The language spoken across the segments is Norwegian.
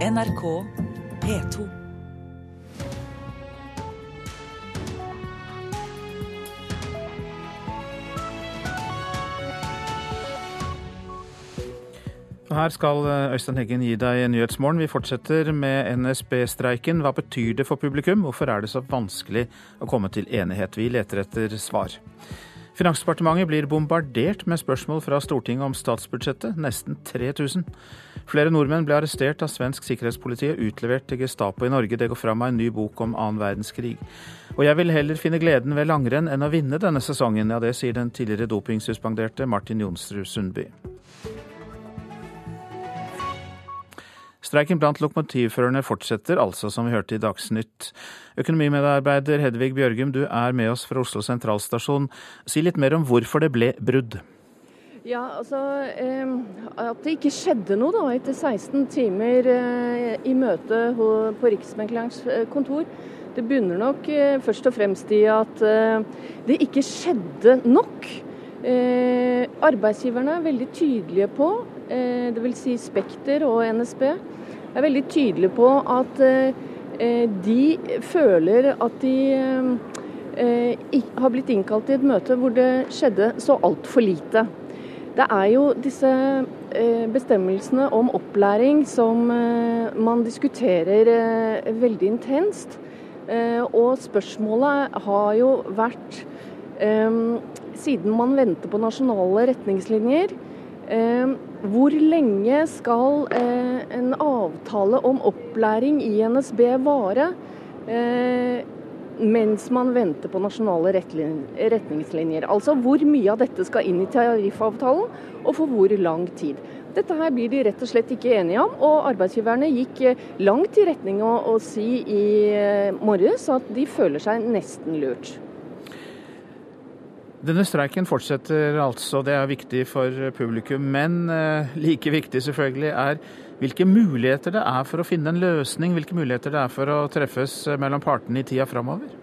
NRK P2. Her skal eh, Øystein Heggen gi deg Nyhetsmorgen. Vi fortsetter med NSB-streiken. Hva betyr det for publikum? Hvorfor er det så vanskelig å komme til enighet? Vi leter etter svar. Finansdepartementet blir bombardert med spørsmål fra Stortinget om statsbudsjettet, nesten 3000. Flere nordmenn ble arrestert av svensk sikkerhetspoliti og utlevert til Gestapo i Norge. Det går fram av en ny bok om annen verdenskrig. Og jeg vil heller finne gleden ved langrenn enn å vinne denne sesongen. Ja, det sier den tidligere dopingsuspenderte Martin Jonsrud Sundby. Streiken blant lokomotivførerne fortsetter, altså som vi hørte i Dagsnytt. Økonomimedarbeider Hedvig Bjørgum, du er med oss fra Oslo sentralstasjon. Si litt mer om hvorfor det ble brudd. Ja, altså At det ikke skjedde noe da etter 16 timer eh, i møte på Riksmeklerens eh, kontor, det bunner nok eh, først og fremst i at det ikke skjedde nok. Arbeidsgiverne er veldig tydelige på, dvs. Si Spekter og NSB, er veldig tydelige på at de føler at de har blitt innkalt til et møte hvor det skjedde så altfor lite. Det er jo disse eh, bestemmelsene om opplæring som man diskuterer veldig intenst. Og spørsmålet har jo vært, siden man venter på nasjonale retningslinjer, hvor lenge skal eh, en avtale om opplæring i NSB vare eh, mens man venter på nasjonale retningslinjer? Altså hvor mye av dette skal inn i tariffavtalen, og for hvor lang tid? Dette her blir de rett og slett ikke enige om, og arbeidsgiverne gikk eh, langt i retning av å si i morges at de føler seg nesten lurt. Denne streiken fortsetter altså, det er viktig for publikum. Men eh, like viktig selvfølgelig er hvilke muligheter det er for å finne en løsning, hvilke muligheter det er for å treffes mellom partene i tida framover?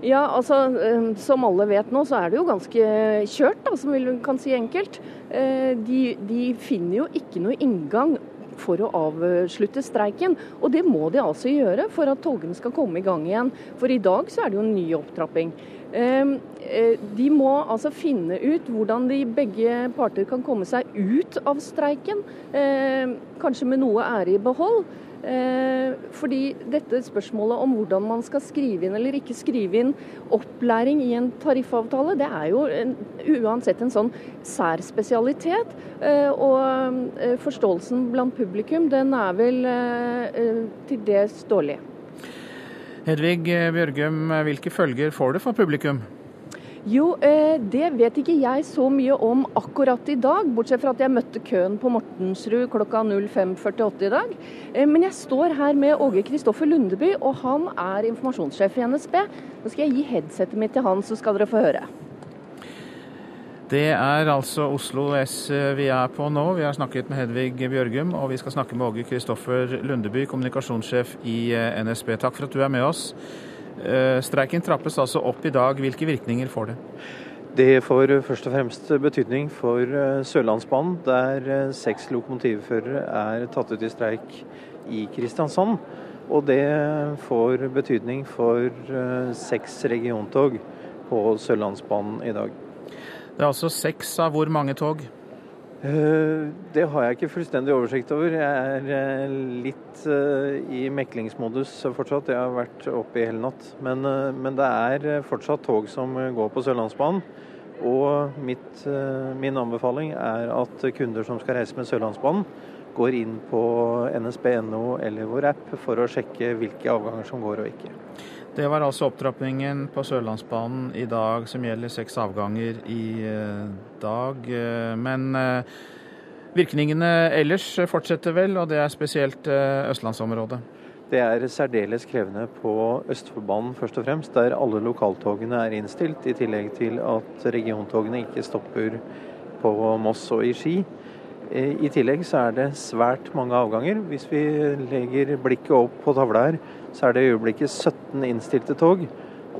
Ja, altså eh, Som alle vet nå, så er det jo ganske kjørt, da, som vi kan si enkelt. Eh, de, de finner jo ikke noe inngang for å avslutte streiken. Og det må de altså gjøre for at togene skal komme i gang igjen. For i dag så er det jo en ny opptrapping. Ehm, eh, de må altså finne ut hvordan de begge parter kan komme seg ut av streiken, kanskje med noe ære i behold. Ehm, fordi dette spørsmålet om hvordan man skal skrive inn eller ikke skrive inn opplæring i en tariffavtale, det er jo en, uansett en sånn sær spesialitet. Og eh, forståelsen blant publikum, den er vel eh, til dels dårlig. Hedvig Bjørgum, hvilke følger får det for publikum? Jo, eh, det vet ikke jeg så mye om akkurat i dag, bortsett fra at jeg møtte køen på Mortensrud klokka 05.48 i dag. Eh, men jeg står her med Åge Kristoffer Lundeby, og han er informasjonssjef i NSB. Nå skal jeg gi headsetet mitt til han, så skal dere få høre. Det er altså Oslo S vi er på nå. Vi har snakket med Hedvig Bjørgum, og vi skal snakke med Åge Kristoffer Lundeby, kommunikasjonssjef i eh, NSB. Takk for at du er med oss. Eh, streiken trappes altså opp i dag. Hvilke virkninger får det? Det får først og fremst betydning for eh, Sørlandsbanen, der seks lokomotivførere er tatt ut i streik i Kristiansand. Og det får betydning for seks regiontog på Sørlandsbanen i dag. Det er altså seks av hvor mange tog? Eh, det har jeg ikke fullstendig oversikt over. Jeg er eh, litt eh, i meklingsmodus fortsatt. Jeg har vært oppe i hele natt. Men, men det er fortsatt tog som går på Sørlandsbanen. Og mitt, min anbefaling er at kunder som skal reise med Sørlandsbanen, går inn på nsb.no eller vår app for å sjekke hvilke avganger som går og ikke. Det var altså opptrappingen på Sørlandsbanen i dag, som gjelder seks avganger i eh, dag. Eh, men eh, virkningene ellers fortsetter vel, og det er spesielt østlandsområdet? Det er særdeles krevende på Østfoldbanen først og fremst, der alle lokaltogene er innstilt, i tillegg til at regiontogene ikke stopper på Moss og i Ski. I tillegg så er det svært mange avganger. Hvis vi legger blikket opp på tavla her, så er det i øyeblikket 17 innstilte tog.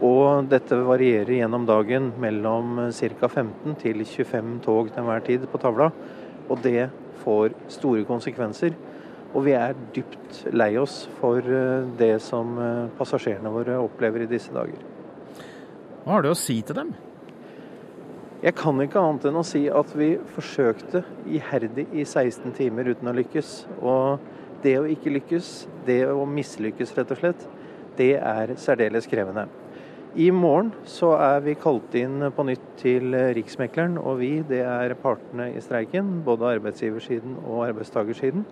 Og dette varierer gjennom dagen mellom ca. 15 til 25 tog til enhver tid på tavla. Og det får store konsekvenser Og vi er dypt lei oss for det som passasjerene våre opplever i disse dager. Hva har du å si til dem? Jeg kan ikke annet enn å si at vi forsøkte iherdig i 16 timer uten å lykkes. Og det å ikke lykkes, det å mislykkes rett og slett, det er særdeles krevende. I morgen så er vi kalt inn på nytt til Riksmekleren, og vi det er partene i streiken. Både arbeidsgiversiden og arbeidstakersiden.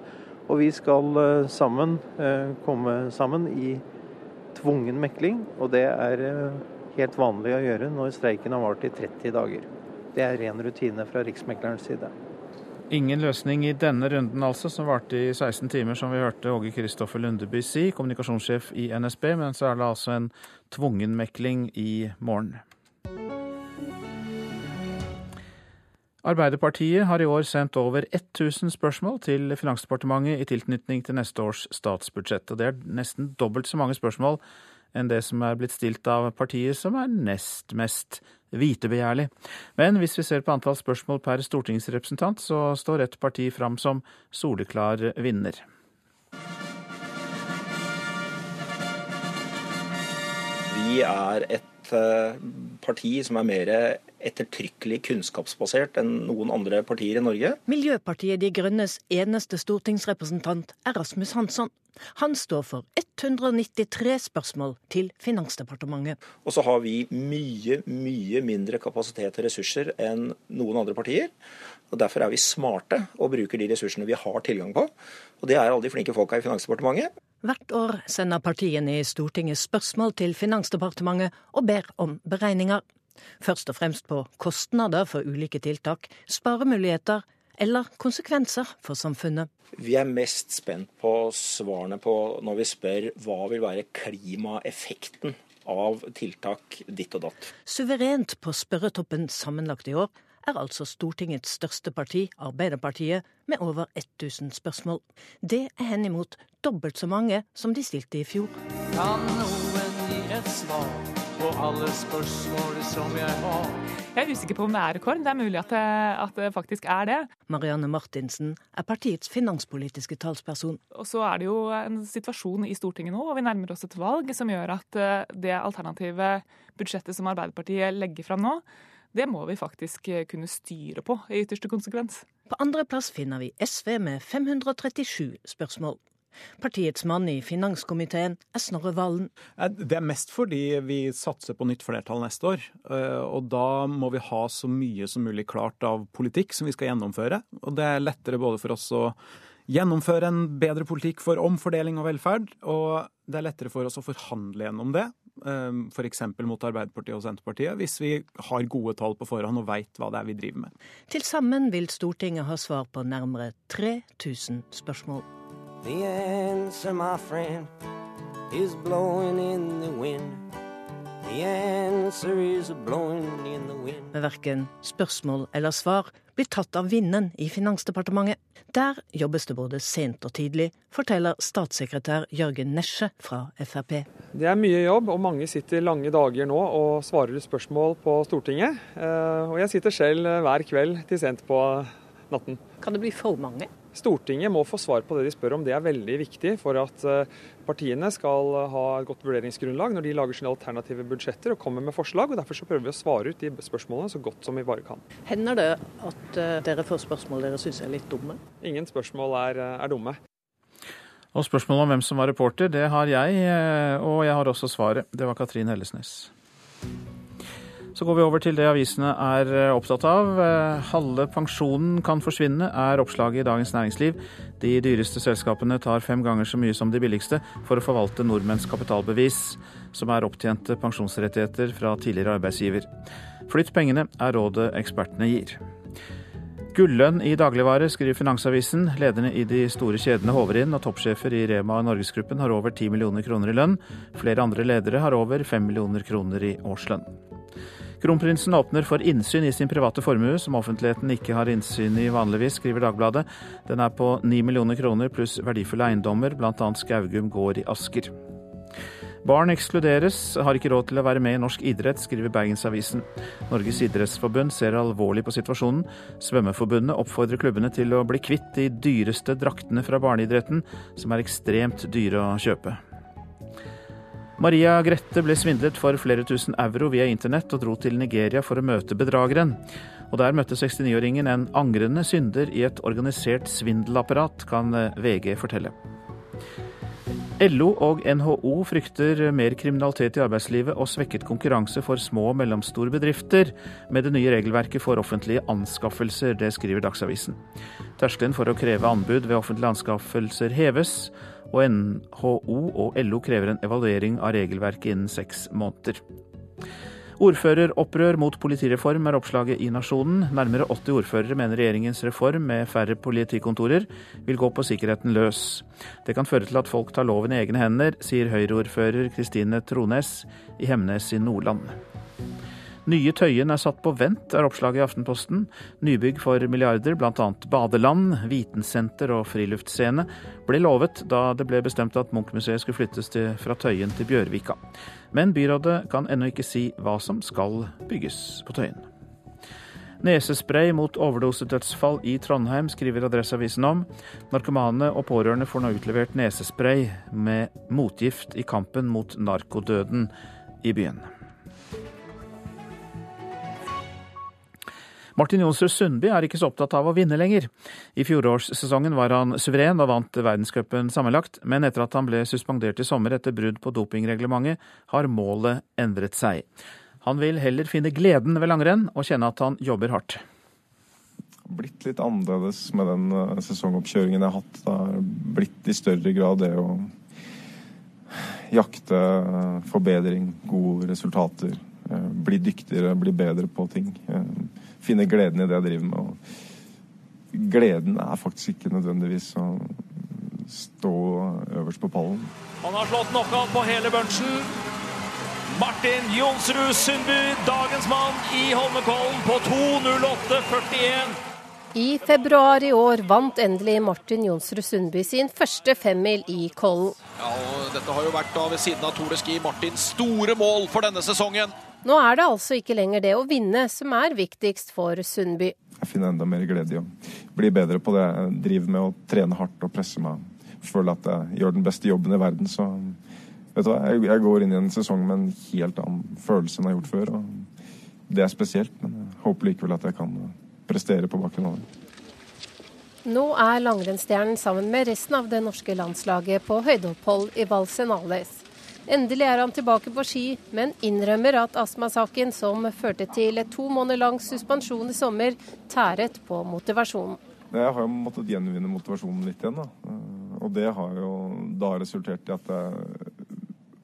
Og vi skal eh, sammen eh, komme sammen i tvungen mekling, og det er eh, helt vanlig å gjøre når streiken har vart i 30 dager. Det er ren rutine fra Riksmeklerens side. Ingen løsning i denne runden, altså, som varte i 16 timer, som vi hørte Åge Kristoffer Lundeby si, kommunikasjonssjef i NSB. Men så er det altså en tvungen mekling i morgen. Arbeiderpartiet har i år sendt over 1000 spørsmål til Finansdepartementet i tilknytning til neste års statsbudsjett. Og det er nesten dobbelt så mange spørsmål enn det som er blitt stilt av partiet som er nest mest vitebegjærlig. Men hvis vi ser på antall spørsmål per stortingsrepresentant, så står et parti fram som soleklar vinner. Vi er et eh, parti som er mer ettertrykkelig kunnskapsbasert enn noen andre partier i Norge. Miljøpartiet De Grønnes eneste stortingsrepresentant er Rasmus Hansson. Han står for 193 spørsmål til Finansdepartementet. Og så har vi mye, mye mindre kapasitet og ressurser enn noen andre partier. Og Derfor er vi smarte og bruker de ressursene vi har tilgang på. Og det er alle de flinke folka i Finansdepartementet. Hvert år sender partiene i Stortinget spørsmål til Finansdepartementet og ber om beregninger. Først og fremst på kostnader for ulike tiltak, sparemuligheter eller konsekvenser for samfunnet. Vi er mest spent på svarene på når vi spør hva vil være klimaeffekten av tiltak ditt og datt. Suverent på spørretoppen sammenlagt i år er altså Stortingets største parti, Arbeiderpartiet, med over 1000 spørsmål. Det er henimot dobbelt så mange som de stilte i fjor. Kan noen gi et svar? På alle spørsmål som jeg har. Jeg er usikker på om det er rekord. Det er mulig at det, at det faktisk er det. Marianne Martinsen er partiets finanspolitiske talsperson. Og så er det jo en situasjon i Stortinget nå, og vi nærmer oss et valg som gjør at eh, det alternative budsjettet som Arbeiderpartiet legger fram nå, det må vi faktisk kunne styre på i ytterste konsekvens. På andreplass finner vi SV med 537 spørsmål. Partiets mann i finanskomiteen er Snorre Valen. Det er mest fordi vi satser på nytt flertall neste år. Eh, og da må vi ha så mye som mulig klart av politikk som vi skal gjennomføre. Og det er lettere både for oss å gjennomføre en bedre politikk for omfordeling og velferd, og det er lettere for oss å forhandle gjennom det, eh, f.eks. mot Arbeiderpartiet og Senterpartiet, hvis vi har gode tall på forhånd og veit hva det er vi driver med. Til sammen vil Stortinget ha svar på nærmere 3000 spørsmål. The answer, my friend, is blowing in the wind. The answer is blowing in the wind. Men verken spørsmål eller svar blir tatt av vinden i Finansdepartementet. Der jobbes det både sent og tidlig, forteller statssekretær Jørgen Nesje fra Frp. Det er mye jobb, og mange sitter lange dager nå og svarer spørsmål på Stortinget. Eh, og jeg sitter selv hver kveld til sent på natten. Kan det bli for mange? Stortinget må få svar på det de spør om. Det er veldig viktig for at eh, partiene skal ha et godt vurderingsgrunnlag når de lager sine alternative budsjetter og kommer med forslag. og Derfor så prøver vi å svare ut de spørsmålene så godt som vi bare kan. Hender det at eh, dere får spørsmål dere syns er litt dumme? Ingen spørsmål er, eh, er dumme. Og spørsmålet om hvem som var reporter, det har jeg, og jeg har også svaret. Det var Katrin Hellesnes. Så går vi over til det avisene er eh, opptatt av. Eh, halve pensjonen kan forsvinne, er oppslaget i Dagens Næringsliv. De dyreste selskapene tar fem ganger så mye som de billigste for å forvalte nordmenns kapitalbevis, som er opptjente pensjonsrettigheter fra tidligere arbeidsgiver. Flytt pengene, er rådet ekspertene gir. Gullønn i dagligvare, skriver Finansavisen. Lederne i de store kjedene håver inn, og toppsjefer i Rema og Norgesgruppen har over 10 millioner kroner i lønn. Flere andre ledere har over 5 millioner kroner i årslønn. Kronprinsen åpner for innsyn i sin private formue, som offentligheten ikke har innsyn i vanligvis, skriver Dagbladet. Den er på 9 millioner kroner pluss verdifulle eiendommer, bl.a. Skaugum gård i Asker. Barn ekskluderes, har ikke råd til å være med i norsk idrett, skriver Bergensavisen. Norges idrettsforbund ser alvorlig på situasjonen. Svømmeforbundet oppfordrer klubbene til å bli kvitt de dyreste draktene fra barneidretten, som er ekstremt dyre å kjøpe. Maria Grette ble svindlet for flere tusen euro via internett og dro til Nigeria for å møte bedrageren. Og der møtte 69-åringen en angrende synder i et organisert svindelapparat, kan VG fortelle. LO og NHO frykter mer kriminalitet i arbeidslivet og svekket konkurranse for små og mellomstore bedrifter med det nye regelverket for offentlige anskaffelser. Det skriver Dagsavisen. Terskelen for å kreve anbud ved offentlige anskaffelser heves, og NHO og LO krever en evaluering av regelverket innen seks måneder. Ordføreropprør mot politireform er oppslaget i Nasjonen. Nærmere 80 ordførere mener regjeringens reform med færre politikontorer vil gå på sikkerheten løs. Det kan føre til at folk tar loven i egne hender, sier Høyre-ordfører Kristine Trones i Hemnes i Nordland. Nye Tøyen er satt på vent, er oppslaget i Aftenposten. Nybygg for milliarder, bl.a. badeland, vitensenter og friluftsscene, ble lovet da det ble bestemt at Munchmuseet skulle flyttes til, fra Tøyen til Bjørvika. Men byrådet kan ennå ikke si hva som skal bygges på Tøyen. Nesespray mot overdosedødsfall i Trondheim, skriver Adresseavisen om. Narkomane og pårørende får nå utlevert nesespray med motgift i kampen mot narkodøden i byen. Martin Jonsrud Sundby er ikke så opptatt av å vinne lenger. I fjorårssesongen var han suveren og vant verdenscupen sammenlagt, men etter at han ble suspendert i sommer etter brudd på dopingreglementet, har målet endret seg. Han vil heller finne gleden ved langrenn og kjenne at han jobber hardt. Blitt litt annerledes med den eh, sesongoppkjøringen jeg har hatt. Det har blitt i større grad det å jakte forbedring, gode resultater. Eh, bli dyktigere, bli bedre på ting. Finne gleden i det jeg driver med. Og gleden er faktisk ikke nødvendigvis å stå øverst på pallen. Han har slått knockout på hele bunchen. Martin Jonsrud Sundby, dagens mann i Holmenkollen på 2.08,41. I februar i år vant endelig Martin Jonsrud Sundby sin første femmil i Kollen. Ja, og Dette har jo vært da ved siden av Tour de Ski Martins store mål for denne sesongen. Nå er det altså ikke lenger det å vinne som er viktigst for Sundby. Jeg finner enda mer glede i å bli bedre på det jeg driver med, å trene hardt og presse meg. Føle at jeg gjør den beste jobben i verden. Så vet du hva, jeg, går inn i en sesong med en helt annen følelse enn jeg har gjort før. og Det er spesielt, men jeg håper likevel at jeg kan prestere på bakken av det. Nå er langrennsstjernen sammen med resten av det norske landslaget på høydeopphold i Valsenales. Endelig er han tilbake på ski, men innrømmer at astmasaken som førte til to måneder lang suspensjon i sommer, tæret på motivasjonen. Jeg har jo måttet gjenvinne motivasjonen litt igjen. da. Og det har jo da resultert i at jeg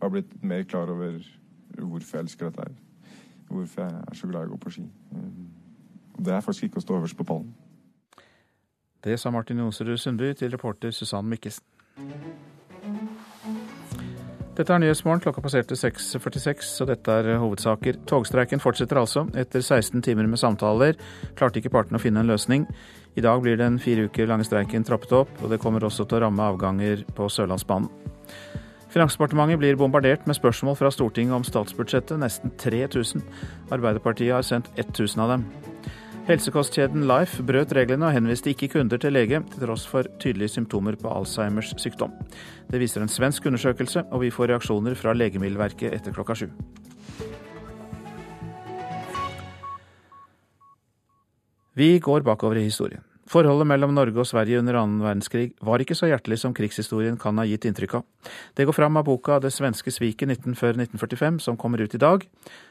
har blitt mer klar over hvorfor jeg elsker dette her. Hvorfor jeg er så glad i å gå på ski. Det er faktisk ikke å stå øverst på pallen. Det sa Martin Jonsrud Sundby til reporter Susann Mikkelsen. Dette er Nyhetsmorgen. Klokka passerte 6.46, og dette er hovedsaker. Togstreiken fortsetter altså. Etter 16 timer med samtaler klarte ikke partene å finne en løsning. I dag blir den fire uker lange streiken trappet opp, og det kommer også til å ramme avganger på Sørlandsbanen. Finansdepartementet blir bombardert med spørsmål fra Stortinget om statsbudsjettet, nesten 3000. Arbeiderpartiet har sendt 1000 av dem. Helsekostkjeden Life brøt reglene og henviste ikke kunder til lege, til tross for tydelige symptomer på Alzheimers sykdom. Det viser en svensk undersøkelse, og vi får reaksjoner fra Legemiddelverket etter klokka sju. Vi går bakover i historien. Forholdet mellom Norge og Sverige under annen verdenskrig var ikke så hjertelig som krigshistorien kan ha gitt inntrykk av. Det går fram av boka Det svenske sviket 19 før 1945, som kommer ut i dag.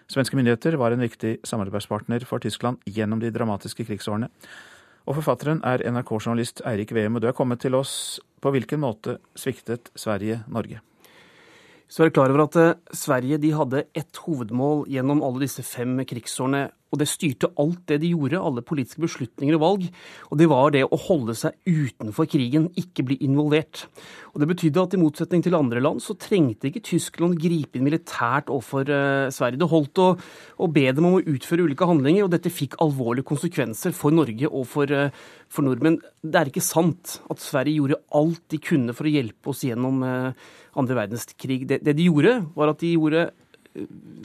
Svenske myndigheter var en viktig samarbeidspartner for Tyskland gjennom de dramatiske krigsårene. Og forfatteren er NRK-journalist Eirik Veum, og du er kommet til oss. På hvilken måte sviktet Sverige Norge? Så er det klar over at eh, Sverige de hadde ett hovedmål gjennom alle disse fem krigsårene, og det styrte alt det de gjorde, alle politiske beslutninger og valg. Og det var det å holde seg utenfor krigen, ikke bli involvert. Og Det betydde at i motsetning til andre land, så trengte ikke Tyskland gripe inn militært overfor uh, Sverige. Det holdt å, å, be dem om å utføre ulike handlinger, og dette fikk alvorlige konsekvenser for Norge og for, uh, for nordmenn. Det er ikke sant at Sverige gjorde alt de kunne for å hjelpe oss gjennom uh, andre verdenskrig. Det, det de gjorde, var at de gjorde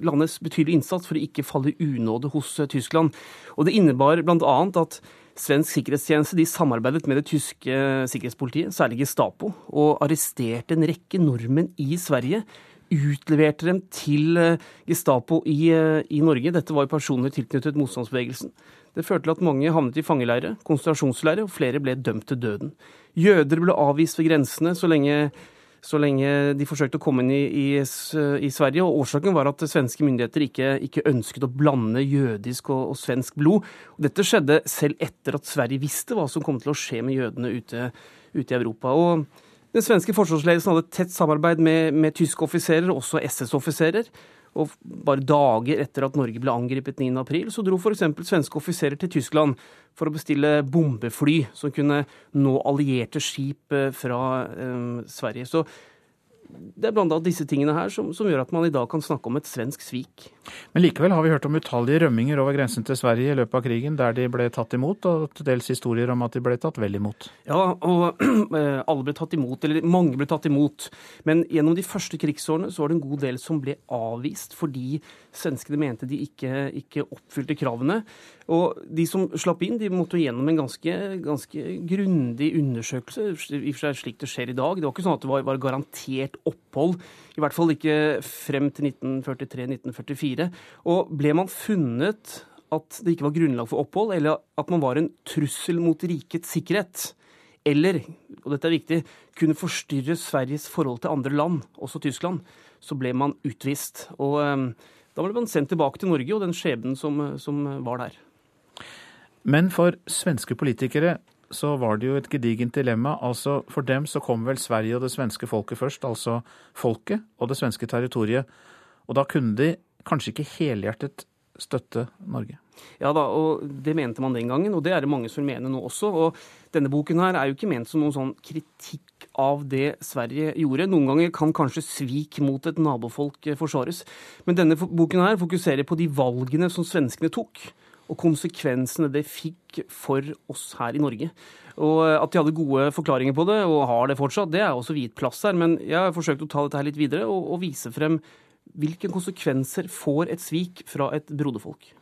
landets betydelige innsats for å ikke falle i unåde hos eh, Tyskland. Og Det innebar bl.a. at svensk sikkerhetstjeneste de samarbeidet med det tyske sikkerhetspolitiet, særlig Gestapo, og arresterte en rekke nordmenn i Sverige. Utleverte dem til eh, Gestapo i, eh, i Norge. Dette var personer tilknyttet motstandsbevegelsen. Det førte til at mange havnet i fangeleire, konsentrasjonsleire, og flere ble dømt til døden. Jøder ble avvist ved grensene så lenge så lenge de forsøkte å komme inn i, i, i, Sverige. og Årsaken var at svenske myndigheter ikke, ikke ønsket å blande jødisk og, og, svensk blod. Og dette skjedde selv etter at Sverige visste hva som kom til å skje med jødene ute, ute i Europa. Og den svenske forsvarsledelsen hadde tett samarbeid med, med tyske offiserer, også SS-offiserer. Og bare dager etter at Norge ble angrepet 9.4, så dro f.eks. svenske offiserer til Tyskland for å bestille bombefly som kunne nå allierte skip eh, fra eh, Sverige. Så det er blant annet disse tingene her som, som, gjør at man i dag kan snakke om et svensk svik. Men likevel har vi hørt om utallige rømminger over grensen til Sverige i løpet av krigen, der de ble tatt imot, og til dels historier om at de ble tatt vel imot. Ja, og eh, alle ble tatt imot, eller mange ble tatt imot. Men gjennom de første krigsårene så var det en god del som ble avvist fordi svenskene mente de ikke, ikke oppfylte kravene. Og de som slapp inn, de måtte gjennom en ganske, ganske grundig undersøkelse, i og for seg slik det skjer i dag. Det var ikke sånn at det var, var garantert opphold, i hvert fall ikke frem til 1943-1944. Og ble man funnet at det ikke var grunnlag for opphold, eller at man var en trussel mot rikets sikkerhet, eller, og dette er viktig, kunne forstyrre Sveriges forhold til andre land, også Tyskland, så ble man utvist. Og um, da ble man sendt tilbake til Norge og den skjebnen som, som var der. Men for svenske politikere så var det jo et gedigent dilemma. Altså For dem så kom vel Sverige og det svenske folket først, altså folket og det svenske territoriet. Og da kunne de kanskje ikke helhjertet støtte Norge. Ja da, og det mente man den gangen, og det er det mange som mener nå også. Og denne boken her er jo ikke ment som noen sånn kritikk av det Sverige gjorde. Noen ganger kan kanskje svik mot et nabofolk forsvares. Men denne boken her fokuserer på de valgene som svenskene tok og konsekvensene det fikk for oss her i Norge. Og At de hadde gode forklaringer på det, og har det fortsatt, det er også viet plass her. Men jeg har forsøkt å ta dette her litt videre og, og vise frem hvilke konsekvenser får et svik fra et broderfolk.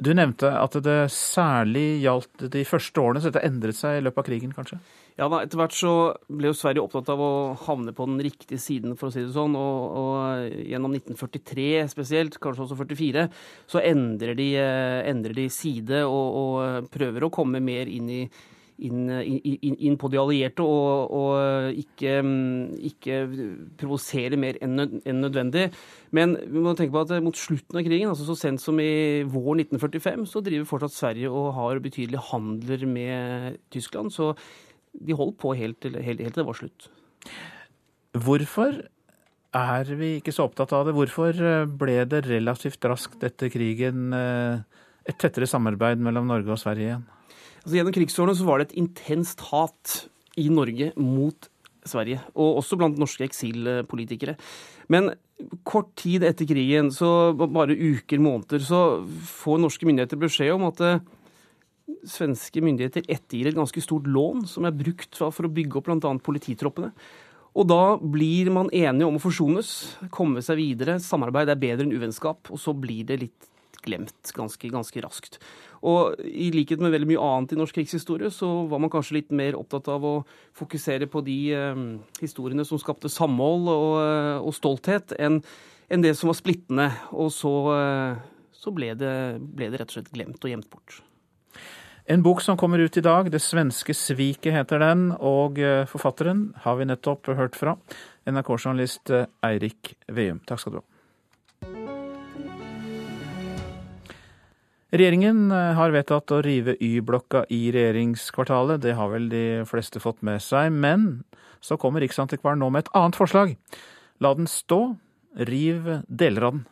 Du nevnte at det særlig gjaldt de første årene, så dette endret seg i løpet av krigen, kanskje? Ja da, Etter hvert så ble jo Sverige opptatt av å havne på den riktige siden, for å si det sånn. Og, og gjennom 1943 spesielt, kanskje også 44, så endrer de, eh, endrer de side og, og, prøver å komme mer inn i inn, inn, inn, på de allierte og, og ikke, ikke provosere mer enn nødvendig. Men vi må tenke på at mot slutten av krigen, altså så sent som i vår 1945, så driver fortsatt Sverige og har betydelige handler med Tyskland. Så de holdt på helt til, helt, helt til det var slutt. Hvorfor er vi ikke så opptatt av det? Hvorfor eh, ble det relativt raskt etter krigen eh, et tettere samarbeid mellom Norge og Sverige igjen? Altså, gjennom krigsårene så var det et intenst hat i Norge mot Sverige, og også blant norske eksilpolitikere. Men kort tid etter krigen, så bare uker, måneder, så får norske myndigheter beskjed om at eh, svenske myndigheter ettergir et ganske stort lån som er brukt for å bygge opp bl.a. polititroppene. Og da blir man enige om å forsones, komme seg videre. Samarbeid er bedre enn uvennskap. Og så blir det litt glemt ganske, ganske raskt. Og i likhet med veldig mye annet i norsk krigshistorie, så var man kanskje litt mer opptatt av å fokusere på de eh, historiene som skapte samhold og, eh, og stolthet, enn en det som var splittende. Og så, eh, så ble, det, ble det rett og slett glemt og gjemt bort. En bok som kommer ut i dag, 'Det svenske sviket' heter den, og eh, forfatteren har vi nettopp hørt fra. NRK-journalist eh, Eirik Veum. Takk skal du ha. Regjeringen eh, har vedtatt å rive Y-blokka i regjeringskvartalet. Det har vel de fleste fått med seg. Men så kommer Riksantikvaren nå med et annet forslag. La den stå. Riv deler av den.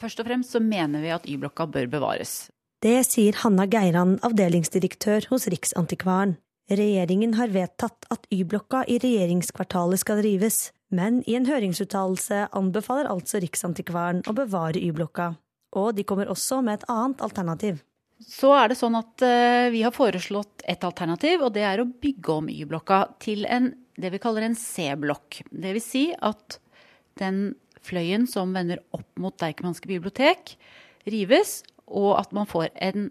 Først og fremst så mener vi at Y-blokka bør bevares. Det sier Hanna Geiran, avdelingsdirektør hos Riksantikvaren. Regjeringen har vedtatt at Y-blokka i regjeringskvartalet skal rives, men i en høringsuttalelse anbefaler altså Riksantikvaren å bevare Y-blokka. Og de kommer også med et annet alternativ. Så er det sånn at uh, vi har foreslått et alternativ, og det er å bygge om Y-blokka til en, det vi kaller en C-blokk. Vil si at den fløyen som vender opp mot Deichmanske bibliotek, rives, og at man får en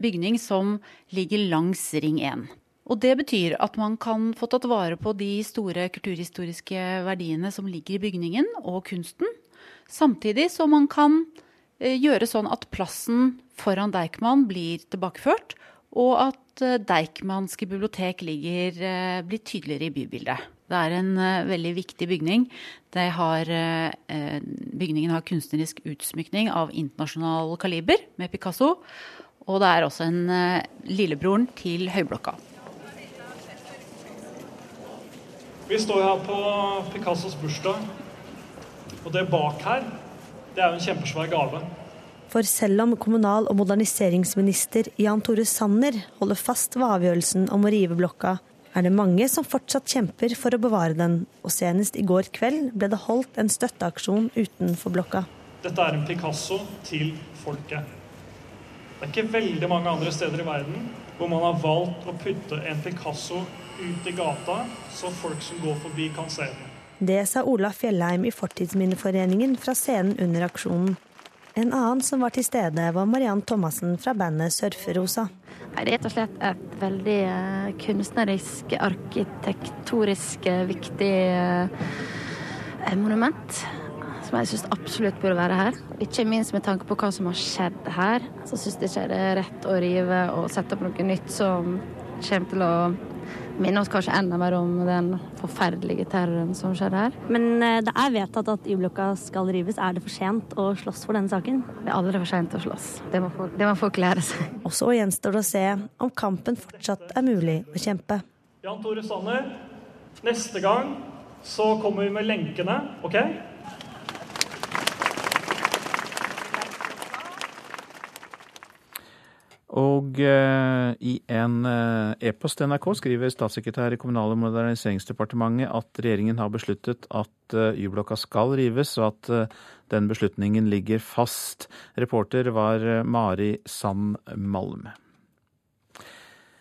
bygning som ligger langs Ring 1. Og det betyr at man kan få tatt vare på de store kulturhistoriske verdiene som ligger i bygningen og kunsten, samtidig som man kan eh, gjøre sånn at plassen foran Deichman blir tilbakeført, og at eh, Deichmanske bibliotek ligger, eh, blir tydeligere i bybildet. Det er en veldig viktig bygning. Har, bygningen har kunstnerisk utsmykning av internasjonal kaliber med Picasso. Og det er også en lillebroren til Høyblokka. Vi står her på Picassos bursdag, og det bak her, det er jo en kjempesvær gave. For selv om kommunal- og moderniseringsminister Jan Tore Sanner holder fast ved avgjørelsen om å rive blokka, er det mange som fortsatt kjemper for å bevare den, og senest i går kveld ble det holdt en støtteaksjon utenfor blokka. Dette er en Picasso til folket. Det er ikke veldig mange andre steder i verden hvor man har valgt å putte en Picasso ut i gata, så folk som går forbi, kan se den. Det sa Ola Fjellheim i Fortidsminneforeningen fra scenen under aksjonen. En annen som var til stede, var Mariann Thomassen fra bandet Surferosa. Det er rett og slett et veldig eh, kunstnerisk, arkitektorisk eh, viktig eh, monument. Som jeg syns absolutt burde være her. Ikke minst med tanke på hva som har skjedd her. Så syns jeg ikke det er rett å rive og sette opp noe nytt som kommer til å minne oss kanskje enda mer om den forferdelige terroren som skjedde her. Men eh, det er vedtatt at Y-blokka skal rives. Er det for sent å slåss for denne saken? Det er aldri for sent å slåss. Det må folk, det må folk lære seg. Og så gjenstår det å se om kampen fortsatt er mulig å kjempe. Jan Tore Sanner, neste gang så kommer vi med lenkene, OK? Og eh, i en eh, e-post til NRK skriver statssekretær i Kommunal- og moderniseringsdepartementet at regjeringen har besluttet at eh, Y-blokka skal rives, og at eh, den beslutningen ligger fast. Reporter var eh, Mari Sand Malm.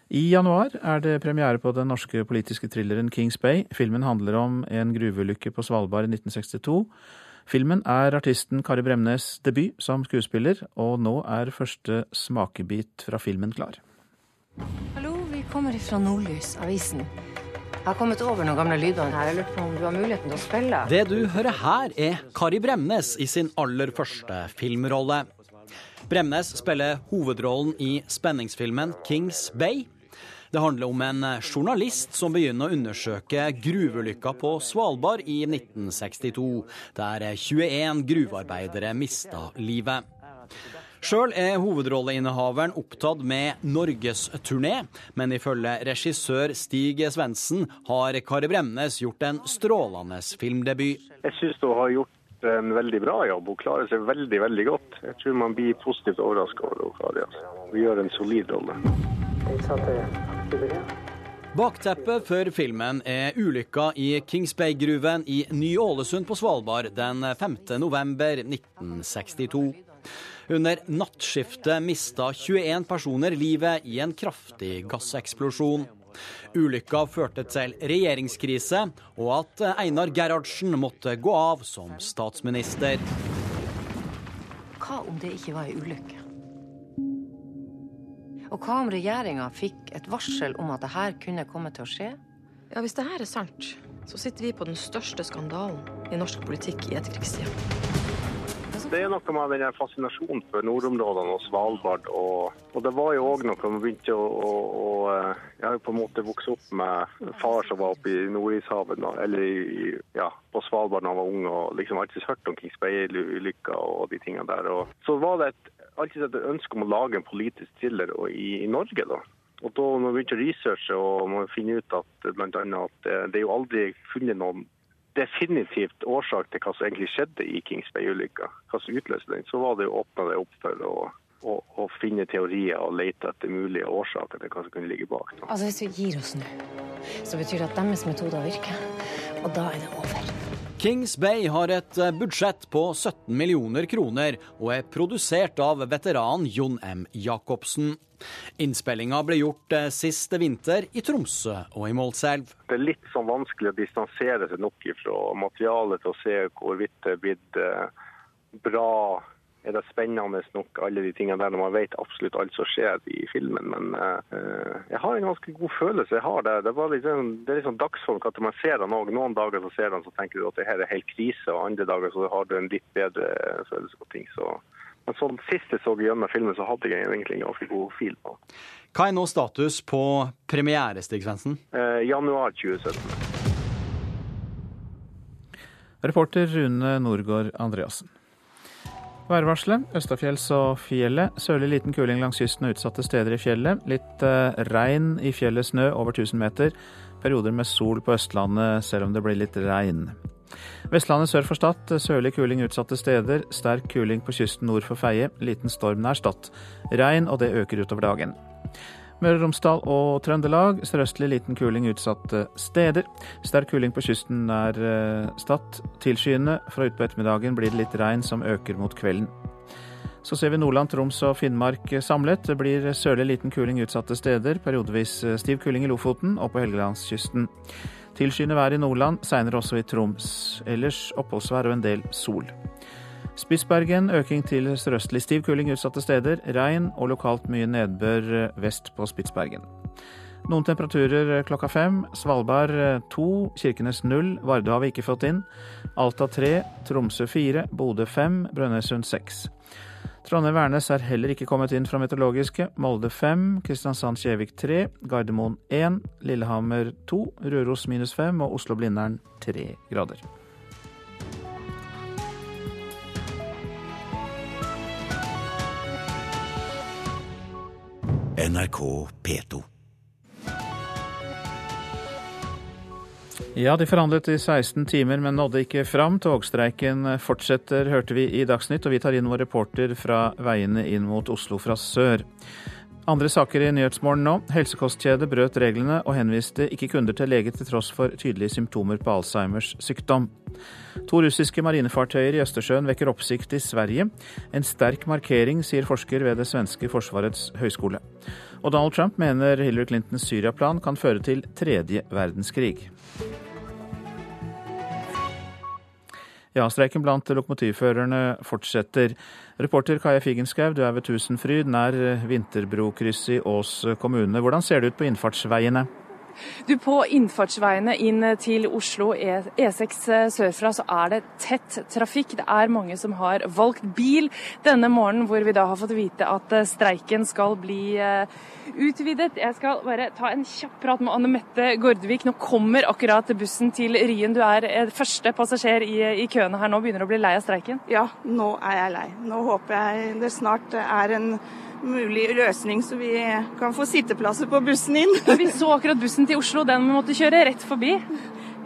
I januar er det premiere på den norske politiske thrilleren Kings Bay. Filmen handler om en gruveulykke på Svalbard i 1962 Filmen er artisten Kari Bremnes' debut som skuespiller, og nå er første smakebit fra filmen klar. Hallo, vi kommer fra Nordlys, avisen. Jeg har kommet over noen gamle lyder her. Jeg lurer på om du har muligheten til å spille? Det du hører her, er Kari Bremnes i sin aller første filmrolle. Bremnes spiller hovedrollen i spenningsfilmen Kings Bay det handler om en journalist som begynner å undersøke gruveulykka på Svalbard i 1962, der 21 gruvearbeidere mista livet. Sjøl er hovedrolleinnehaveren opptatt med norgesturné, men ifølge regissør Stig Svendsen har Kari Bremnes gjort en strålende filmdebut. Jeg syns hun har gjort en veldig bra jobb. Hun klarer seg veldig veldig godt. Jeg tror man blir positivt overraska over Kari. Altså. Hun gjør en solid rolle. Bakteppet for filmen er ulykka i Kings Bay-gruven i Ny-Ålesund på Svalbard den 5. november 1962. Under nattskiftet mista 21 personer livet i en kraftig gasseksplosjon. Ulykka førte til regjeringskrise, og at Einar Gerhardsen måtte gå av som statsminister. Hva om det ikke var ei ulykke? Og hva om regjeringa fikk et varsel om at det her kunne komme til å skje? Ja, Hvis det her er sant, så sitter vi på den største skandalen i norsk politikk i etterkrigstida. Det er noe med den fascinasjonen for nordområdene og Svalbard. Og, og det var jo òg noe man begynte å, å, å, Jeg har jo på en måte vokst opp med far som var oppe i Nordishavet, eller i, ja, på Svalbard da han var ung, og liksom alltid hørt om Kings Bay-ulykka og de tingene der. Og så var det et alltid et ønske om å lage en politisk thriller i, i Norge. da. Og da når vi begynte å researche og man finner ut at blant annet at det er jo aldri funnet noen definitivt årsak til hva som egentlig skjedde i Kings Bay-ulykka, hva som utløste den, så var det jo åpne det opp for å å, å finne teorier og lete etter mulige årsaker til hva som kunne ligge bak. Da. Altså Hvis vi gir oss nå, så betyr det at deres metoder virker. Og da er det over. Kings Bay har et eh, budsjett på 17 millioner kroner og er produsert av veteran Jon M. Jacobsen. Innspillinga ble gjort sist siste vinter i Tromsø og i Målselv. Det er litt sånn vanskelig å distansere seg nok fra materialet til å se hvorvidt det er blitt eh, bra er det spennende nok, alle de tingene der, når man vet absolutt alt som skjer i filmen. Men uh, jeg har en ganske god følelse. Jeg har det. Det, liksom, det er liksom dagsform at man ser den òg. Noen dager så ser den så tenker du at det her er helt krise, og andre dager så har du en litt bedre følelse på ting. Så. Men sånn sist jeg så gjennom filmen, så hadde jeg egentlig en ganske god fil på. Hva er nå status på premiere, Stig Svendsen? Uh, januar 2017. Reporter Rune Norgård Andreassen. Værvarselet østafjells og fjellet. Sørlig liten kuling langs kysten og utsatte steder i fjellet. Litt eh, regn i fjellet, snø over 1000 meter. Perioder med sol på Østlandet, selv om det blir litt regn. Vestlandet sør for Stad. Sørlig kuling utsatte steder. Sterk kuling på kysten nord for Feie. Liten storm nær Stad. Regn, og det øker utover dagen. Møre og Romsdal og Trøndelag sørøstlig liten kuling utsatte steder. Sterk kuling på kysten nær eh, Stad. Tilskyende. Fra utpå ettermiddagen blir det litt regn som øker mot kvelden. Så ser vi Nordland, Troms og Finnmark samlet. Det blir sørlig liten kuling utsatte steder. Periodevis eh, stiv kuling i Lofoten og på Helgelandskysten. Tilskyende vær i Nordland, seinere også i Troms. Ellers oppholdsvær og en del sol. Spitsbergen øking til sørøstlig stiv kuling utsatte steder. Regn og lokalt mye nedbør vest på Spitsbergen. Noen temperaturer klokka fem. Svalbard to, Kirkenes null, Vardø har vi ikke fått inn. Alta tre, Tromsø fire, Bodø fem, Brønnøysund seks. Trondheim-Værnes er heller ikke kommet inn fra meteorologiske. Molde fem, Kristiansand-Kjevik tre, Gardermoen én, Lillehammer to, Røros minus fem og Oslo-Blindern tre grader. NRK P2. Ja, de forhandlet i 16 timer, men nådde ikke fram. Togstreiken fortsetter, hørte vi i Dagsnytt, og vi tar inn vår reporter fra veiene inn mot Oslo fra sør. Andre saker i Nyhetsmorgen nå. Helsekostkjede brøt reglene og henviste ikke kunder til lege til tross for tydelige symptomer på Alzheimers sykdom. To russiske marinefartøyer i Østersjøen vekker oppsikt i Sverige. En sterk markering, sier forsker ved det svenske forsvarets høyskole. Og Donald Trump mener Hillary Clintons Syria-plan kan føre til tredje verdenskrig. Ja, streiken blant lokomotivførerne fortsetter. Reporter Kaja Figenschou, du er ved Tusenfryd, nær Vinterbrokrysset i Ås kommune. Hvordan ser det ut på innfartsveiene? Du, På innfartsveiene inn til Oslo E6 e sørfra så er det tett trafikk. Det er mange som har valgt bil denne morgenen, hvor vi da har fått vite at eh, streiken skal bli eh, utvidet. Jeg skal bare ta en kjapp prat med Anne Mette Gordvik. Nå kommer akkurat bussen til Ryen. Du er eh, første passasjer i, i køene her nå. Begynner du å bli lei av streiken? Ja, nå er jeg lei. Nå håper jeg det snart er en mulig løsning, så vi kan få sitteplasser på bussen inn. vi så akkurat bussen til Oslo, den måtte kjøre rett forbi.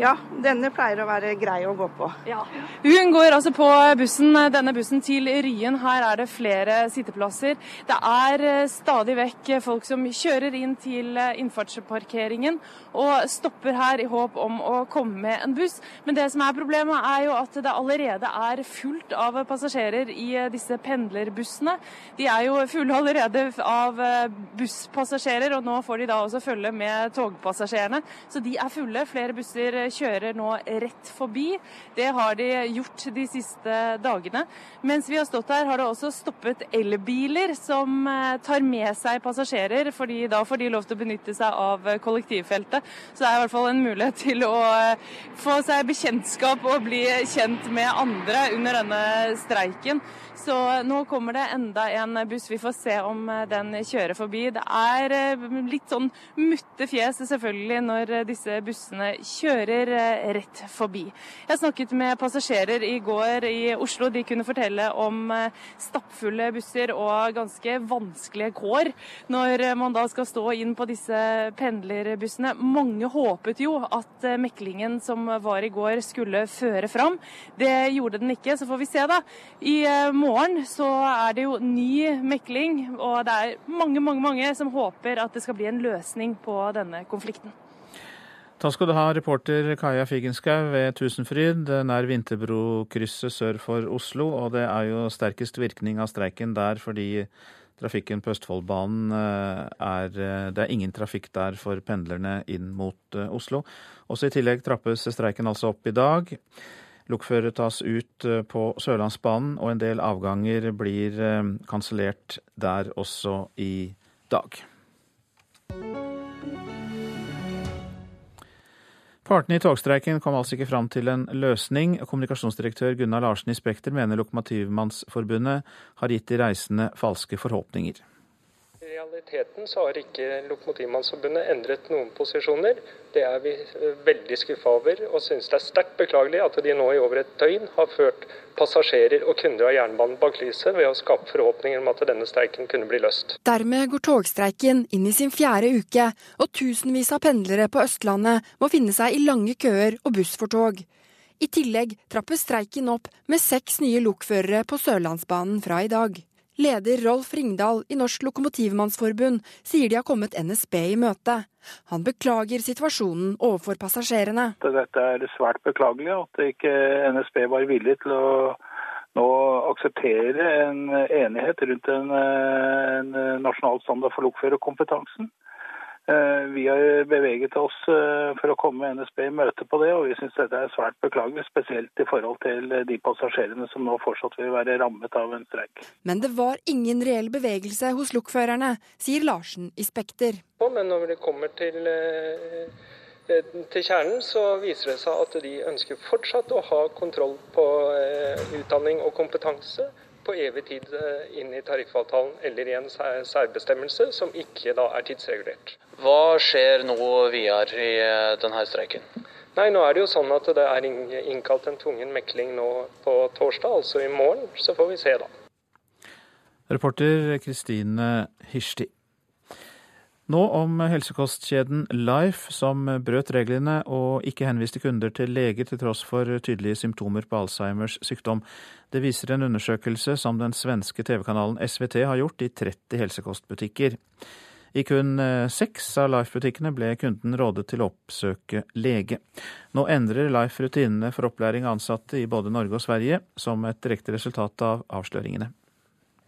Ja, denne pleier å være grei å gå på. Ja. Hun går altså på bussen, denne bussen til Ryen. Her er det flere sitteplasser. Det er eh, stadig vekk folk som kjører inn til eh, innfartsparkeringen og stopper her i håp om å komme med en buss. Men det som er problemet, er jo at det allerede er fullt av passasjerer i eh, disse pendlerbussene. De er jo fulle allerede av busspassasjerer, og nå får de da også følge med togpassasjerene. Så de er fulle. Flere busser kjører nå rett forbi. Det har de gjort de siste dagene. Mens vi har stått her, har det også stoppet elbiler som eh, tar med seg passasjerer, fordi da får de lov til å benytte seg av kollektivfeltet. Så det er i hvert fall en mulighet til å eh, få seg bekjentskap og bli kjent med andre under denne streiken. Så nå kommer det enda en buss. Vi får se om eh, den kjører forbi. Det er litt sånn mutte fjes selvfølgelig når disse bussene kjører pendler eh, rett forbi. Jeg snakket med passasjerer i går i Oslo. De kunne fortelle om eh, stappfulle busser og ganske vanskelige kår når man da skal stå inn på disse pendlerbussene. Mange håpet jo at meklingen som var i går skulle føre fram. Det gjorde den ikke, så får vi se da. I morgen så er det jo ny mekling, og det er mange, mange, mange som håper at det skal bli en løsning på denne konflikten. Takk skal du ha, reporter Kaja Figenschou ved Tusenfryd, nær Vinterbrokrysset sør for Oslo. Og det er jo sterkest virkning av streiken der fordi trafikken på Østfoldbanen eh, er eh, Det er ingen trafikk der for pendlerne inn mot eh, Oslo. Også i tillegg trappes streiken altså opp i dag. Lokførere tas ut på Sørlandsbanen, og en del avganger blir kansellert der også i dag. Partene i togstreiken kom altså ikke fram til en løsning. Kommunikasjonsdirektør Gunnar Larsen i Spekter mener Lokomotivmannsforbundet har gitt de reisende falske forhåpninger. Realiteten så har ikke Lokomotivmannsforbundet endret noen posisjoner. Det er vi eh, veldig skuffa over, og synes det er sterkt beklagelig at de nå i over et døgn har ført passasjerer og kunder av jernbanen bak lyset ved å skape forhåpninger om at denne streiken kunne bli løst. Dermed går togstreiken inn i sin fjerde uke, og tusenvis av pendlere på Østlandet må finne seg i lange køer og buss for tog. I tillegg trappes streiken opp med seks nye lokførere på Sørlandsbanen fra i dag. Leder Rolf Ringdal i Norsk Lokomotivmannsforbund sier de har kommet NSB i møte. Han beklager situasjonen overfor passasjerene. Dette er svært beklagelig at ikke NSB var villig til å nå akseptere en enighet rundt en, en nasjonal standard for lokførerkompetansen. Eh, vi har beveget oss eh, for å komme NSB i møte på det, og vi syns dette er svært beklagelig. Spesielt i forhold til de passasjerene som nå fortsatt vil være rammet av en streik. Men det var ingen reell bevegelse hos lokførerne, sier Larsen i Spekter. Men når det kommer til, eh, til kjernen, så viser det seg at de ønsker fortsatt å ha kontroll på utdanning og kompetanse på evig tid inn i tariffavtalen eller i en særbestemmelse som ikke da er tidsregulert. Hva skjer nå videre i eh, denne streiken? Nei, nå er det jo sånn at det er innkalt en tvungen mekling nå på torsdag, altså i morgen. Så får vi se, da. Reporter Kristine Hirsti. Nå om helsekostkjeden Life, som brøt reglene og ikke henviste kunder til lege til tross for tydelige symptomer på Alzheimers sykdom. Det viser en undersøkelse som den svenske TV-kanalen SVT har gjort i 30 helsekostbutikker. I kun eh, seks av Life-butikkene ble kunden rådet til å oppsøke lege. Nå endrer Life rutinene for opplæring av ansatte i både Norge og Sverige, som et direkte resultat av avsløringene.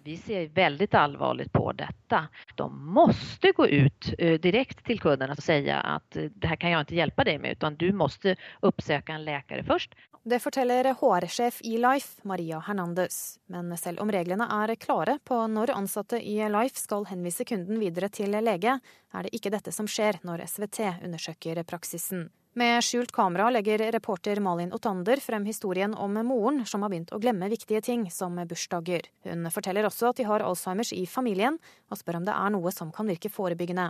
Vi ser veldig alvorlig på dette. De måste gå ut eh, direkte til kundene og si at det her kan jeg ikke hjelpe deg med, utan du måste oppsøke en lege først. Det forteller HR-sjef i Life, Maria Hernandez. Men selv om reglene er klare på når ansatte i Life skal henvise kunden videre til lege, er det ikke dette som skjer når SVT undersøker praksisen. Med skjult kamera legger reporter Malin Otander frem historien om moren som har begynt å glemme viktige ting, som bursdager. Hun forteller også at de har Alzheimers i familien, og spør om det er noe som kan virke forebyggende.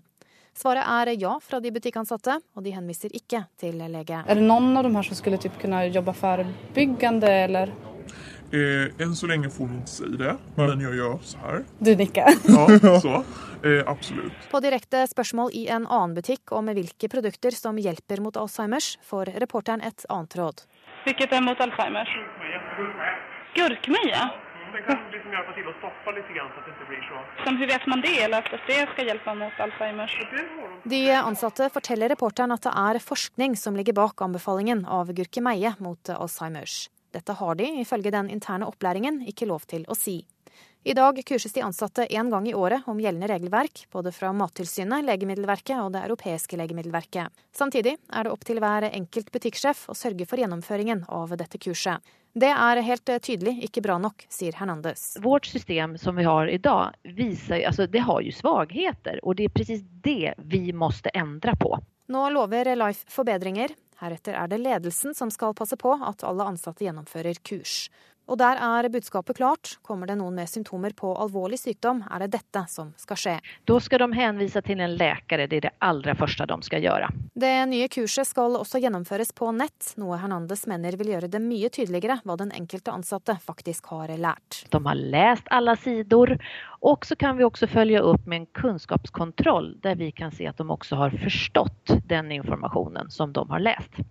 Svaret er ja fra de butikkansatte, og de henviser ikke til lege. Er det noen av dem her som skulle typ kunne jobbe forebyggende, eller? Eh, än så länge får hun inte säga det, men jag gör så här. Du nickar? ja, så. Eh, absolutt. På direkte spørsmål i en annen butikk om hvilke produkter som hjelper mot Alzheimers, får reporteren et annet råd. Hvilket er mot Alzheimers? Gurkmeie? Det kan liksom hjelpe til å stoppe litt, så det ikke blir så Som, Hvordan vet man det, eller at det skal hjelpe mot Alzheimers? De ansatte forteller reporteren at det er forskning som ligger bak anbefalingen av gurkemeie mot Alzheimers. Dette har de, ifølge den interne opplæringen, ikke lov til å si. I dag kurses de ansatte én gang i året om gjeldende regelverk, både fra Mattilsynet, Legemiddelverket og Det europeiske legemiddelverket. Samtidig er det opp til hver enkelt butikksjef å sørge for gjennomføringen av dette kurset. Det er helt tydelig ikke bra nok, sier Hernandez. Vårt system som vi har i dag, viser, altså, det har jo svakheter, og det er presis det vi må endre på. Nå lover Life forbedringer. Heretter er det ledelsen som skal passe på at alle ansatte gjennomfører kurs. Og der er budskapet klart. Kommer det noen med symptomer på alvorlig sykdom, er det dette som skal skje. Da skal de henvise til en lege, det er det aller første de skal gjøre. Det nye kurset skal også gjennomføres på nett, noe Hernandez mener vil gjøre det mye tydeligere hva den enkelte ansatte faktisk har lært. De har lest alle sider, og så kan vi også følge opp med en kunnskapskontroll, der vi kan se at de også har forstått den informasjonen som de har lest.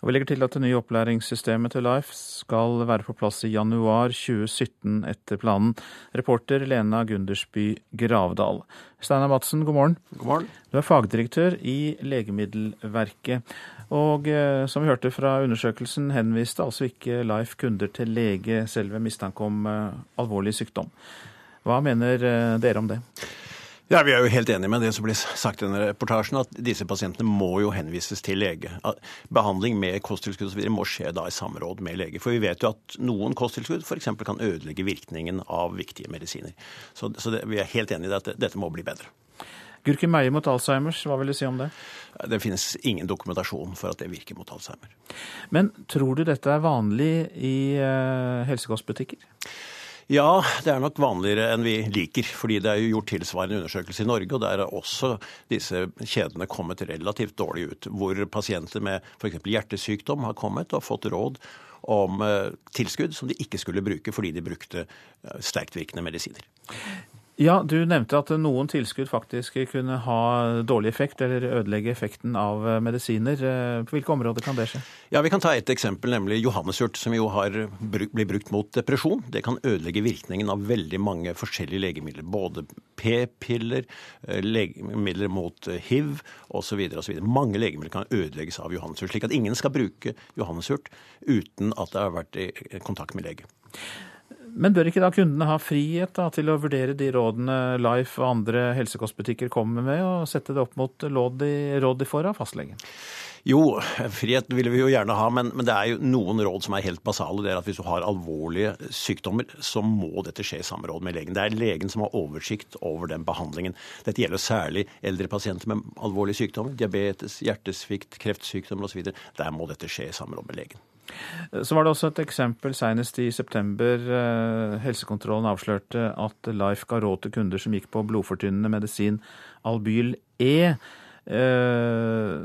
Og Vi legger til at det nye opplæringssystemet til Life skal være på plass i januar 2017 etter planen. Reporter Lena Gundersby Gravdal. Steinar Madsen, god morgen. God morgen. Du er fagdirektør i Legemiddelverket. Og eh, som vi hørte fra undersøkelsen, henviste altså ikke Life kunder til lege selv ved mistanke om eh, alvorlig sykdom. Hva mener eh, dere om det? Ja, Vi er jo helt enige med det som blir sagt i denne reportasjen, at disse pasientene må jo henvises til lege. Behandling med kosttilskudd osv. må skje da i samråd med lege. For vi vet jo at noen kosttilskudd f.eks. kan ødelegge virkningen av viktige medisiner. Så, så det, vi er helt enige i at dette må bli bedre. Gurki Meie mot Alzheimers, hva vil du si om det? Det finnes ingen dokumentasjon for at det virker mot Alzheimer. Men tror du dette er vanlig i uh, helsekostbutikker? Ja, det er nok vanligere enn vi liker. Fordi det er jo gjort tilsvarende undersøkelse i Norge, og der er også disse kjedene kommet relativt dårlig ut. Hvor pasienter med f.eks. hjertesykdom har kommet og fått råd om eh, tilskudd som de ikke skulle bruke fordi de brukte sterkt sterktvirkende medisiner. Ja, Du nevnte at noen tilskudd faktisk kunne ha dårlig effekt eller ødelegge effekten av eh, medisiner. Eh, på hvilke områder kan det skje? Ja, Vi kan ta et eksempel, nemlig johannesurt, som jo har blitt brukt mot depresjon. Det kan ødelegge virkningen av veldig mange forskjellige legemidler. Både p-piller, eh, legemidler mot hiv osv. Mange legemidler kan ødelegges av johannesurt. Slik at ingen skal bruke johannesurt uten at det har vært i kontakt med lege. Men bør ikke da kundene ha frihet da, til å vurdere de rådene Life og andre helsekostbutikker kommer med, og sette det opp mot råd de, råd får av fastlegen? Jo, frihet ville vi jo gjerne ha, men, men, det er jo noen råd som er helt basale. Det er at hvis du har alvorlige sykdommer, så må dette skje i samråd med legen. Det er legen som har oversikt over den behandlingen. Dette gjelder særlig eldre pasienter med alvorlige sykdommer. Diabetes, hjertesvikt, kreftsykdommer osv. Der må dette skje i samråd med legen. Så var det også et eksempel senest i september. Eh, helsekontrollen avslørte at Life ga råd til kunder som gikk på blodfortynnende medisin Albyl E. Eh,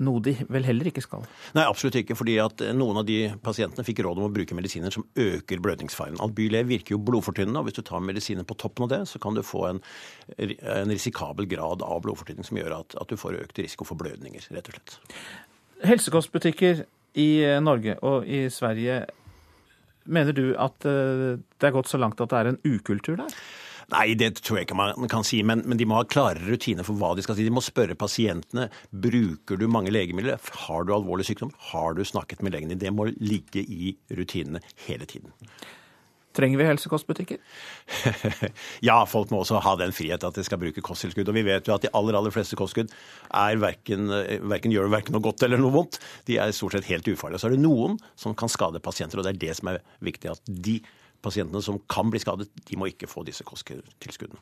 noe de vel heller ikke skal? Nei, absolutt ikke. fordi at noen av de pasientene fikk råd om å bruke medisiner som øker blødningsfaren. Albyl E virker jo blodfortynnende, og hvis du tar medisiner på toppen av det, så kan du få en, en risikabel grad av blodfortynning som gjør at, at du får økt risiko for blødninger, rett og slett. Helsekostbutikker i eh, Norge og i Sverige, mener du at eh, det er gått så langt at det er en ukultur der? Nei, det tror jeg ikke man kan si, men, men, de må ha klare rutiner for hva de skal si. De må spørre pasientene bruker du mange legemidler. Har du alvorlig sykdom? Har du snakket med legen din? Det må ligge i rutinene hele tiden. Trenger vi helsekostbutikker? ja, folk må også ha den frihet at de skal bruke kosttilskudd. Og vi vet jo at de aller aller fleste kosttilskudd verken, verken, gjør verken noe godt eller noe vondt. De er stort sett helt ufarlige. Så er det noen som kan skade pasienter, og det er det som er viktig. At de pasientene som kan bli skadet, de må ikke få disse kosttilskuddene.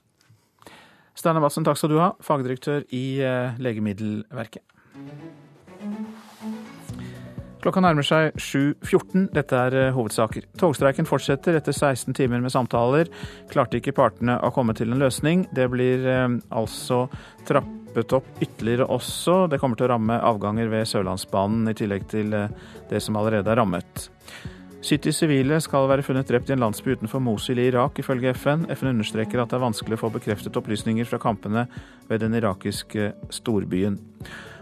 Steinar Bassen, takk skal du ha, fagdirektør i eh, Legemiddelverket. Klokka nærmer seg 7.14. Dette er eh, hovedsaker. Togstreiken fortsetter etter 16 timer med samtaler. Klarte ikke partene å komme til en løsning. Det blir eh, altså trappet opp ytterligere også. Det kommer til å ramme avganger ved Sørlandsbanen, i tillegg til eh, det som allerede er rammet. 70 sivile skal være funnet drept i en landsby utenfor Mosul i Irak, ifølge FN. FN understreker at det er vanskelig å få bekreftet opplysninger fra kampene ved den irakiske storbyen.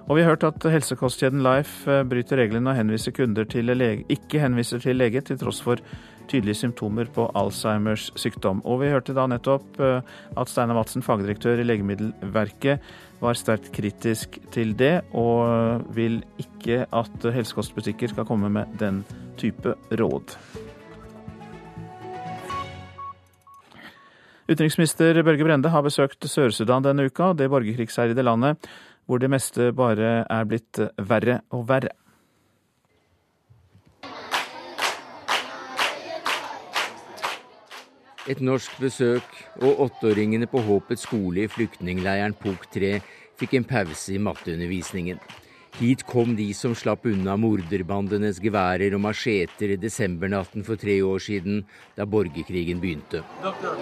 Og vi har hørt at helsekostkjeden Life eh, bryter reglene og henviser kunder til lege, ikke henviser til lege, til tross for tydelige symptomer på Alzheimers sykdom. Og vi hørte da nettopp eh, at Steinar Madsen, fagdirektør i Legemiddelverket, var sterkt kritisk til det, og vil ikke at helsekostbutikker skal komme med den type råd. Utenriksminister Børge Brende har besøkt Sør-Sudan denne uka, det borgerkrigsherjede landet hvor det meste bare er blitt verre og verre. Et norsk besøk og åtteåringene på Håpets skole i flyktningleiren Pok 3 fikk en pause i matteundervisningen. Hit kom de som slapp unna morderbandenes geværer og macheter desembernatten for tre år siden, da borgerkrigen begynte. Doktor.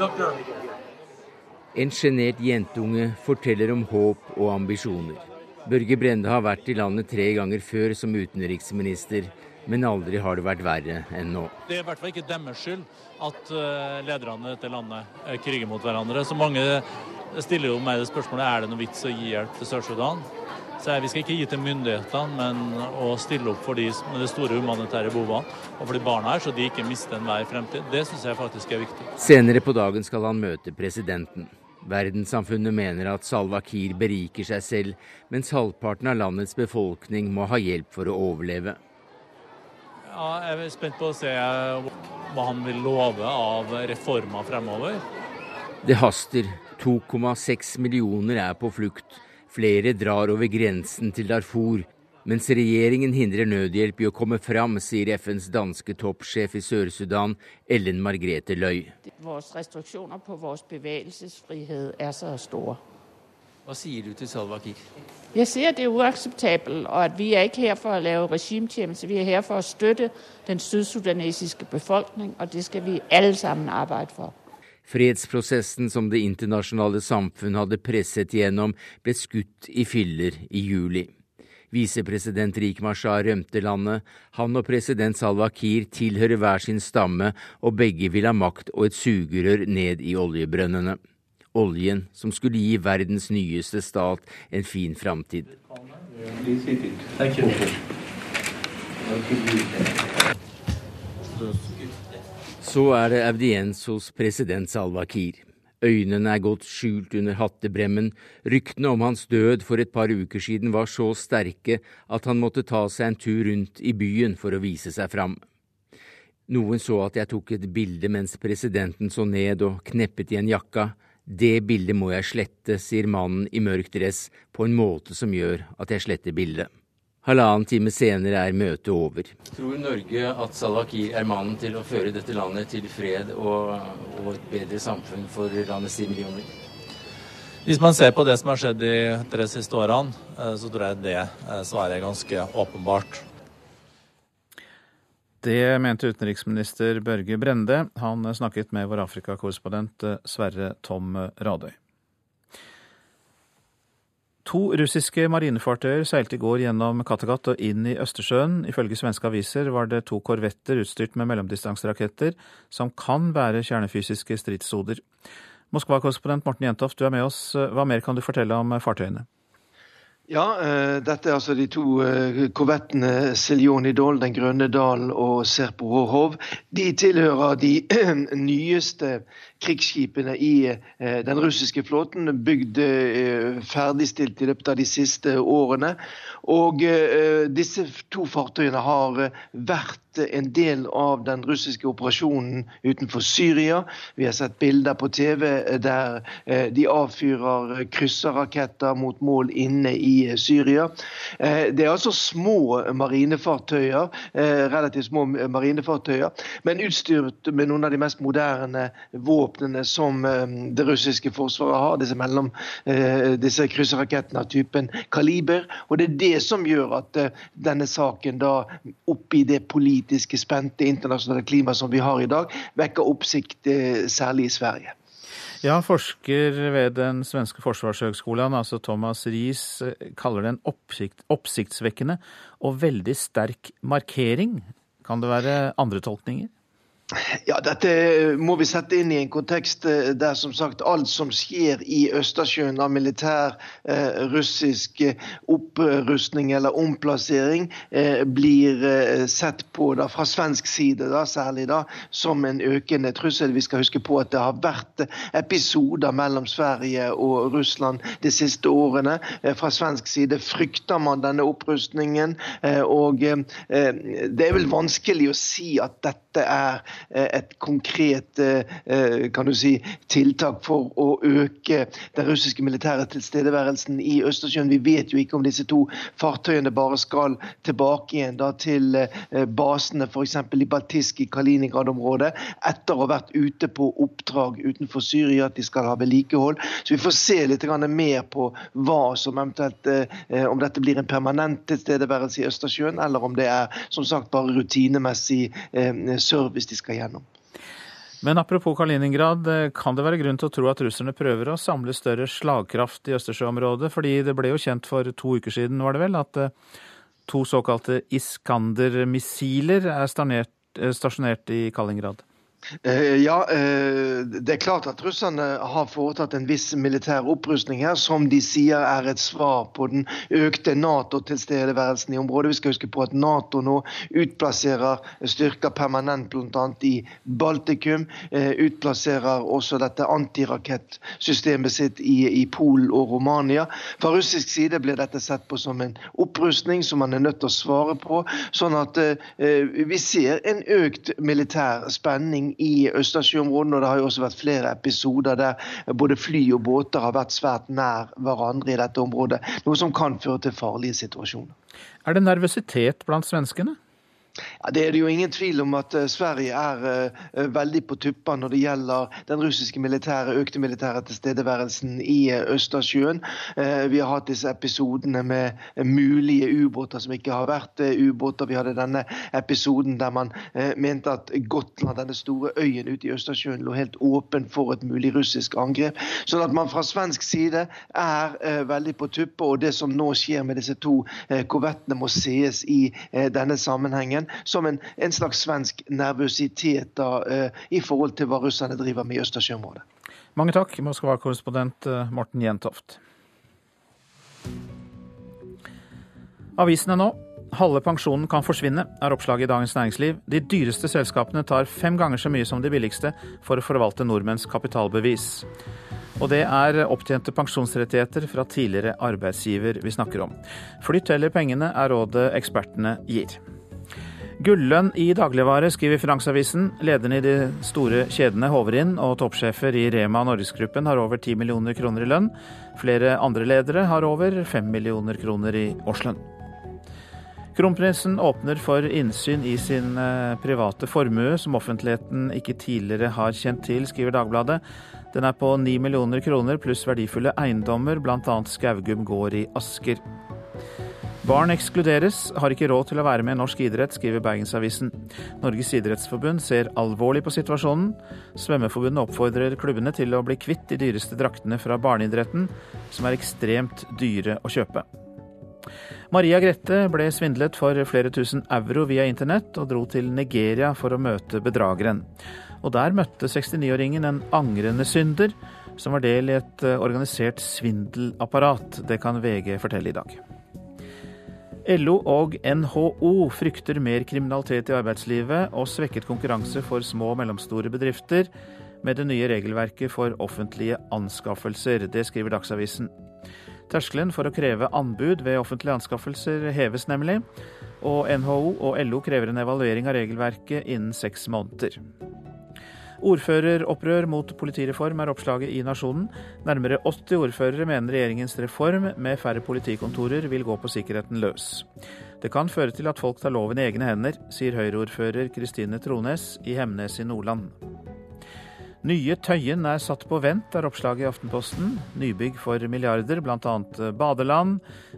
Doktor. En sjenert jentunge forteller om håp og ambisjoner. Børge Brende har vært i landet tre ganger før som utenriksminister, men aldri har det vært verre enn nå. Det er i hvert fall ikke deres skyld at eh, lederne i dette landet eh, kriger mot hverandre. Så mange stiller jo meg det spørsmålet er det noe vits å gi hjelp til Sør-Sudan. Så Vi skal ikke gi til myndighetene, men å stille opp for de med de store humanitære behovene og for de barna her, så de ikke mister enhver fremtid. Det syns jeg faktisk er viktig. Senere på dagen skal han møte presidenten. Verdenssamfunnet mener at Salwa Kiir beriker seg selv, mens halvparten av landets befolkning må ha hjelp for å overleve. Ja, jeg er spent på å se hva han vil love av reformer fremover. Det haster. 2,6 millioner er på flukt. Flere drar over grensen til Darfur, mens regjeringen hindrer nødhjelp i å komme fram, sier FNs danske toppsjef i Sør-Sudan, Ellen Margrethe Løy. Våre restriksjoner på vår bevegelsesfrihet er så store. Hva sier du til Salwa Kiir? Jeg sier at det er uakseptabelt, og at vi er ikke her for å lave regimetjeneste. Vi er her for å støtte den sydsudanesiske befolkning, og det skal vi alle sammen arbeide for. Fredsprosessen som det internasjonale samfunn hadde presset gjennom, ble skutt i filler i juli. Visepresident Rik Mashar rømte landet. Han og president Salwa Kiir tilhører hver sin stamme, og begge vil ha makt og et sugerør ned i oljebrønnene. Oljen som skulle gi verdens nyeste stat en fin framtid. Så er det audiens hos president Salwa Kiir. Øynene er godt skjult under hattebremmen. Ryktene om hans død for et par uker siden var så sterke at han måtte ta seg en tur rundt i byen for å vise seg fram. Noen så at jeg tok et bilde mens presidenten så ned og kneppet igjen jakka. Det bildet må jeg slette, sier mannen i mørk dress på en måte som gjør at jeg sletter bildet. Halvannen time senere er møtet over. Tror Norge at Salah Kiir er mannen til å føre dette landet til fred og, og et bedre samfunn for landets ti millioner? Hvis man ser på det som har skjedd de tre siste årene, eh, så tror jeg det eh, svaret er ganske åpenbart. Det mente utenriksminister Børge Brende. Han snakket med vår Afrikakorrespondent eh, Sverre Tom Radøy. To russiske marinefartøyer seilte i går gjennom Kattegat og inn i Østersjøen. Ifølge svenske aviser var det to korvetter utstyrt med mellomdistanseraketter som kan bære kjernefysiske stridshoder. Moskva-korrespondent Morten Jentoft, du er med oss. Hva mer kan du fortelle om fartøyene? Ja, uh, dette er altså de to uh, korvettene Siljonidol, Den grønne dal og Serpo Serporov. De tilhører de nyeste krigsskipene i eh, den russiske flåten, bygd eh, ferdigstilt i løpet av de siste årene. Og eh, disse to fartøyene har vært en del av den russiske operasjonen utenfor Syria. Vi har sett bilder på TV der de avfyrer krysserraketter mot mål inne i Syria. Det er altså små marinefartøyer, relativt små marinefartøyer, men utstyrt med noen av de mest moderne våpnene som eh, det russiske forsvaret har, disse, mellom, eh, disse krysserrakettene av typen kaliber. Og Det er det som gjør at eh, denne saken, da, oppi det politiske spente internasjonale klimaet som vi har i dag, vekker oppsikt, særlig i Sverige. Ja, Forsker ved den svenske forsvarshøgskolen, altså Thomas Riis, kaller det en oppsikt, oppsiktsvekkende og veldig sterk markering. Kan det være andre tolkninger? Ja, Dette må vi sette inn i en kontekst eh, der som sagt alt som skjer i Østersjøen av militær eh, russisk eh, opprustning eller omplassering, blir sett på da, fra svensk side da, særlig da, som en økende trussel. Vi skal huske på at det har vært episoder mellom Sverige og Russland de siste årene. Fra svensk side frykter man denne opprustningen. og Det er vel vanskelig å si at dette er et konkret kan du si, tiltak for å øke den russiske militære tilstedeværelsen i Østersjøen. Vi vet jo ikke om disse to fartøyene bare skal tilbake igjen da, til basene f.eks. i Baltisk i Kaliningrad-området etter å ha vært ute på oppdrag utenfor Syria, at de skal ha vedlikehold. Så vi får se litt mer på hva som eventuelt om dette blir en permanent tilstedeværelse i Østersjøen, eller om det er som sagt bare rutinemessig eh, service de skal gjennom. Men apropos Kaliningrad, eh, kan det være grunn til å tro at russerne prøver å samle større slagkraft i Østersjøområdet? Fordi det ble jo kjent for to uker siden, var det vel, at eh, to såkalte Iskander-missiler er stasjonert i Kaliningrad? Eh, ja, eh, Det er klart at russerne har foretatt en viss militær opprustning her, som de sier er et svar på den økte Nato-tilstedeværelsen i området. Vi skal huske på at Nato nå utplasserer styrker permanent bl.a. i Baltikum. Eh, utplasserer også dette antirakettsystemet sitt i, i Polen og Romania. Fra russisk side blir dette sett på som en opprustning som man er nødt til å svare på. Sånn at vi ser en økt militær spenning i Østersjøområdet. Og det har jo også vært flere episoder der både fly og båter har vært svært nær hverandre i dette området. Noe som kan føre til farlige situasjoner. Er det nervøsitet blant svenskene? Ja, det er det jo ingen tvil om at uh, Sverige er uh, veldig på tuppa når det gjelder den russiske militære, økte militære tilstedeværelsen i uh, Østersjøen. vi har hatt disse episodene med mulige ubåter som ikke har vært ubåter. Vi hadde denne episoden der man mente at Gotland, denne store øyen ute i Østersjøen, lå helt åpen for et mulig russisk angrep. Sånn at man fra svensk side er veldig på tuppa, og det som nå skjer med disse to korvettene må sees i denne sammenhengen igjen som en, en slags svensk nervøsitet da, eh, i forhold til hva russerne driver med i Østersjøområdet. Mange takk, Moskva-korrespondent eh, Morten Jentoft. Avisene nå. Halve pensjonen kan forsvinne, er oppslaget i Dagens Næringsliv. De dyreste selskapene tar fem ganger så mye som de billigste for å forvalte nordmenns kapitalbevis. Og det er opptjente pensjonsrettigheter fra tidligere arbeidsgiver vi snakker om. Flytt heller pengene, er rådet ekspertene gir. Gullønn i dagligvare, skriver Finansavisen. Lederne i de store kjedene håver inn, og toppsjefer i Rema Norgesgruppen har over 10 millioner kroner i lønn. Flere andre ledere har over 5 millioner kroner i årslønn. Kronprinsen åpner for innsyn i sin eh, private formue, som offentligheten ikke tidligere har kjent til, skriver Dagbladet. Den er på 9 millioner kroner pluss verdifulle eiendommer, bl.a. Skaugum gård i Asker. Barn ekskluderes, har ikke råd til å være med i norsk idrett, skriver Bergensavisen. Norges idrettsforbund ser alvorlig på situasjonen. Svømmeforbundet oppfordrer klubbene til å bli kvitt de dyreste draktene fra barneidretten, som er ekstremt dyre å kjøpe. Maria Grette ble svindlet for flere tusen euro via internett, og dro til Nigeria for å møte bedrageren. Og der møtte 69-åringen en angrende synder, som var del i et organisert svindelapparat. Det kan VG fortelle i dag. LO og NHO frykter mer kriminalitet i arbeidslivet og svekket konkurranse for små og mellomstore bedrifter med det nye regelverket for offentlige anskaffelser. Det skriver Dagsavisen. Terskelen for å kreve anbud ved offentlige anskaffelser heves nemlig, og NHO og LO krever en evaluering av regelverket innen seks måneder. Ordføreropprør mot politireform er oppslaget i Nasjonen. Nærmere 80 ordførere mener regjeringens reform med færre politikontorer vil gå på sikkerheten løs. Det kan føre til at folk tar loven i egne hender, sier Høyre-ordfører Kristine Trones i Hemnes i Nordland. Nye Tøyen er satt på vent, er oppslaget i Aftenposten. Nybygg for milliarder, bl.a. badeland,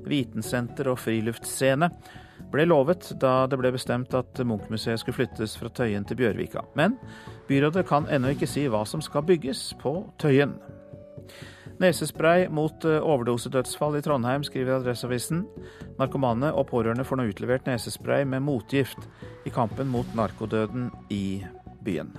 vitensenter og friluftsscene ble lovet da det ble bestemt at Munch-museet skulle flyttes fra Tøyen til Bjørvika. Men byrådet kan ennå ikke si hva som skal bygges på Tøyen. Nesespray mot eh, overdosedødsfall i Trondheim, skriver Adresseavisen. Narkomane og pårørende får nå utlevert nesespray med motgift i kampen mot narkodøden i byen.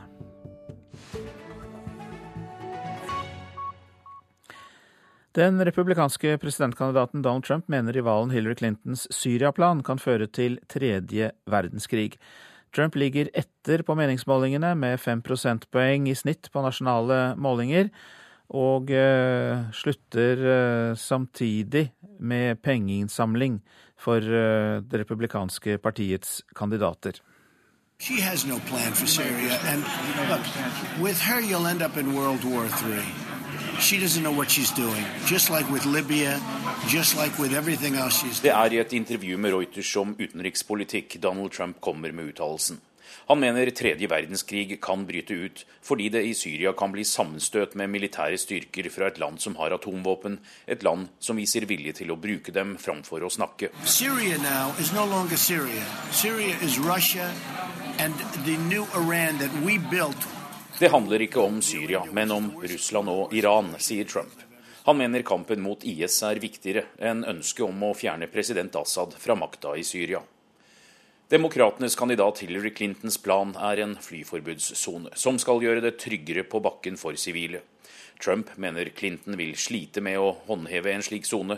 Den republikanske presidentkandidaten Donald Trump mener rivalen Hillary Clintons Syria-plan kan føre til tredje verdenskrig. Trump ligger etter på meningsmålingene med fem prosentpoeng i snitt på nasjonale målinger, og uh, slutter uh, samtidig med pengeinnsamling for uh, det republikanske partiets kandidater. She has no plan for Syria. And look, with her, you'll end up in World War III. She doesn't know what she's doing. Just like with Libya, just like with everything else she's Det er i et intervju med Reuters om utenrikspolitikk Donald Trump kommer med uttalelsen. Han mener tredje verdenskrig kan bryte ut fordi det i Syria kan bli sammenstøt med militære styrker fra et land som har atomvåpen, et land som viser vilje til å bruke dem framfor å snakke. Syria now is no longer Syria. Syria is Russia and the new Iran that we built. Det handler ikke om Syria, men om Russland og Iran, sier Trump. Han mener kampen mot IS er viktigere enn ønsket om å fjerne president Assad fra makta i Syria. Demokratenes kandidat Hillary Clintons plan er en flyforbudssone, som skal gjøre det tryggere på bakken for sivile. Trump mener Clinton vil slite med å håndheve en slik sone,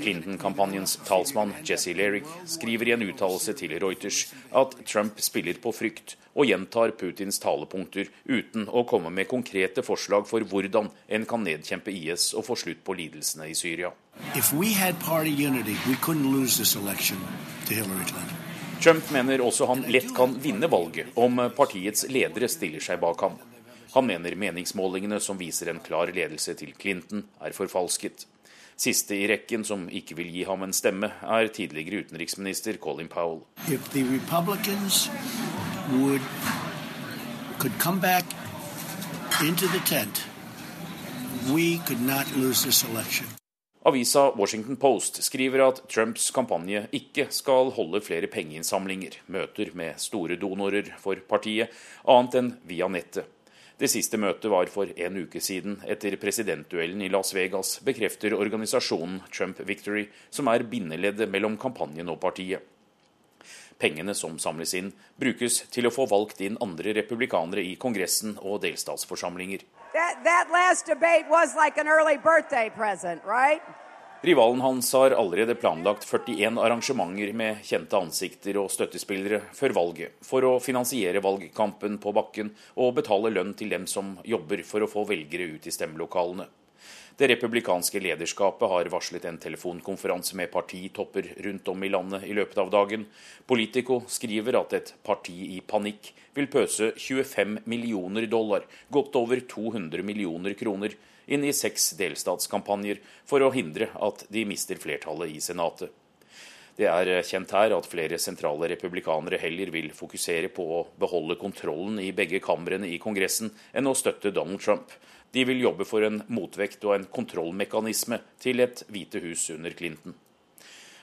Clinton-kampanjens talsmann Jesse Lerick skriver i en uttalelse til Reuters at Trump spiller på frykt og gjentar Putins talepunkter uten å komme med konkrete forslag for hvordan en kan nedkjempe IS og få slutt på lidelsene i Syria. Unity, Trump mener også han lett kan vinne valget om partiets ledere stiller seg bak ham. Han mener meningsmålingene som viser en klar ledelse til Clinton, er forfalsket. Siste i rekken som ikke vil gi ham en stemme, er tidligere utenriksminister Colin Powell. Would, could come back into the tent, we could not lose this election. Avisa Washington Post skriver at Trumps kampanje ikke skal holde flere pengeinnsamlinger, møter med store donorer for partiet, annet enn via nettet. Det siste møtet var for en uke siden. Etter presidentduellen i Las Vegas bekrefter organisasjonen Trump Victory, som er bindeleddet mellom kampanjen og partiet. Pengene som samles inn, brukes til å få valgt inn andre republikanere i Kongressen og delstatsforsamlinger. That, that? Rivalen hans har allerede planlagt 41 arrangementer med kjente ansikter og støttespillere før valget, for å finansiere valgkampen på bakken og betale lønn til dem som jobber for å få velgere ut i stemmelokalene. Det republikanske lederskapet har varslet en telefonkonferanse med partitopper rundt om i landet i løpet av dagen. Politico skriver at et parti i panikk vil pøse 25 millioner dollar, godt over 200 millioner kroner, inn i seks delstatskampanjer for å hindre at de mister flertallet i Senatet. Det er kjent her at flere sentrale republikanere heller vil fokusere på å beholde kontrollen i begge kamrene i Kongressen enn å støtte Donald Trump. De vil jobbe for en motvekt og en kontrollmekanisme til et Hvite hus under Clinton.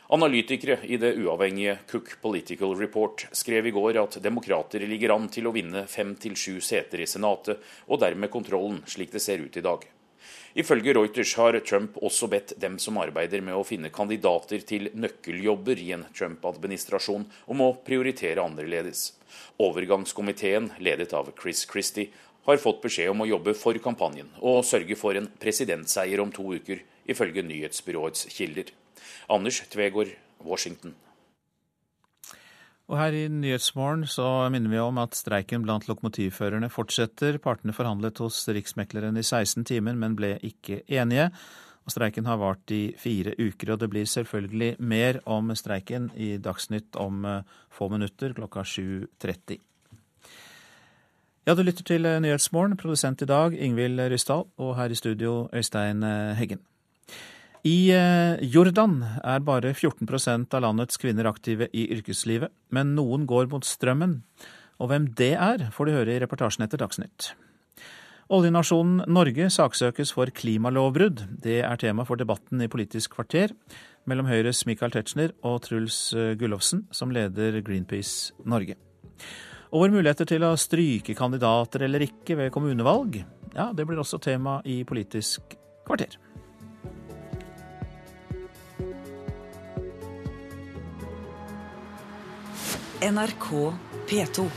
Analytikere i det uavhengige Cook Political Report skrev i går at demokrater ligger an til å vinne fem til sju seter i Senatet, og dermed kontrollen, slik det ser ut i dag. Ifølge Reuters har Trump også bedt dem som arbeider med å finne kandidater til nøkkeljobber i en Trump-administrasjon, om å prioritere annerledes. Overgangskomiteen, ledet av Chris Christie, har fått beskjed om å jobbe for kampanjen og sørge for en presidentseier om to uker, ifølge nyhetsbyråets kilder. Anders Tvegård, Washington. Og her i Nyhetsmorgen så minner vi om at streiken blant lokomotivførerne fortsetter. Partene forhandlet hos Riksmekleren i 16 timer, men ble ikke enige. Og streiken har vart i fire uker, og det blir selvfølgelig mer om streiken i Dagsnytt om eh, få minutter, klokka 7.30. Ja, du lytter til Nyhetsmorgen, produsent i dag Ingvild Ryssdal, og her i studio Øystein eh, Heggen. I eh, Jordan er bare 14% av landets kvinner aktive i yrkeslivet, men noen går mot strømmen. Og hvem det er, får du høre i reportasjen etter Dagsnytt. Oljenasjonen Norge saksøkes for klimalovbrudd. Det er tema for debatten i Politisk kvarter mellom Høyres Michael Tetzschner og Truls eh, Gullofsen, som leder Greenpeace Norge. Og våre muligheter til å stryke kandidater eller ikke ved kommunevalg, ja, det blir også tema i Politisk kvarter. NRK P2.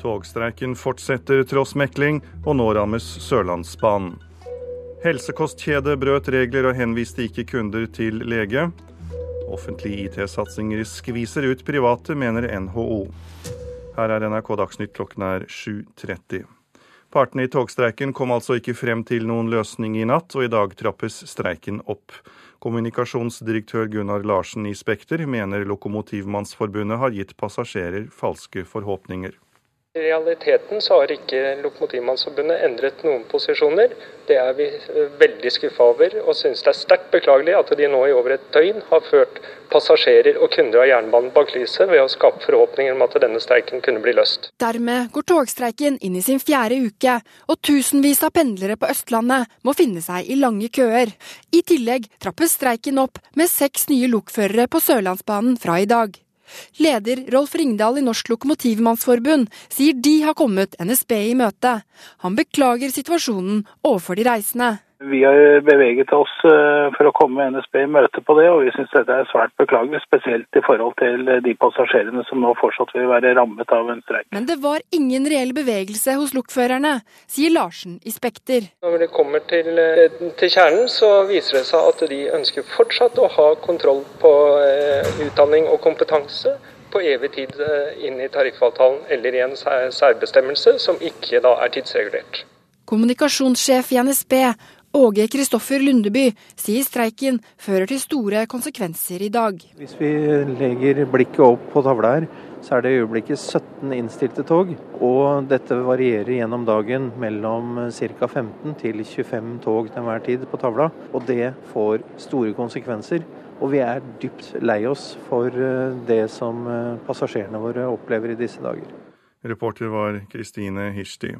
Togstreiken fortsetter tross mekling, og nå rammes Sørlandsbanen. Helsekostkjede brøt regler og henviste ikke kunder til lege. Offentlige IT-satsinger skviser ut private, mener NHO. Her er NRK Dagsnytt klokken er 7.30. Partene i togstreiken kom altså ikke frem til noen løsning i natt, og i dag trappes streiken opp. Kommunikasjonsdirektør Gunnar Larsen i Spekter mener Lokomotivmannsforbundet har gitt passasjerer falske forhåpninger. I realiteten så har ikke Lokomotivmannsforbundet endret noen posisjoner. Det er vi eh, veldig skuffa over, og synes det er sterkt beklagelig at de nå i over et døgn har ført passasjerer og kunder av jernbanen bak lyset ved å skape forhåpninger om at denne streiken kunne bli løst. Dermed går togstreiken inn i sin fjerde uke, og tusenvis av pendlere på Østlandet må finne seg i lange køer. I tillegg trappes streiken opp med seks nye lokførere på Sørlandsbanen fra i dag. Leder Rolf Ringdal i Norsk Lokomotivmannsforbund sier de har kommet NSB i møte. Han beklager situasjonen overfor de reisende. Vi har beveget oss eh, for å komme NSB i møte på det, og vi syns dette er svært beklagelig. Spesielt i forhold til de passasjerene som nå fortsatt vil være rammet av en streik. Men det var ingen reell bevegelse hos lokførerne, sier Larsen i Spekter. Når det kommer til, eh, til kjernen, så viser det seg at de ønsker fortsatt å ha kontroll på eh, utdanning og kompetanse på evig tid inn i tariffavtalen eller i en særbestemmelse som ikke da er tidsregulert. Kommunikasjonssjef i NSB Åge Kristoffer Lundeby sier streiken fører til store konsekvenser i dag. Hvis vi legger blikket opp på tavla her, så er det i øyeblikket 17 innstilte tog. Og dette varierer gjennom dagen mellom ca. 15 til 25 tog til enhver tid på tavla. Og det får store konsekvenser. Og vi er dypt lei oss for eh, det som eh, passasjerene våre opplever i disse dager. Reporter var Kristine Hirsti.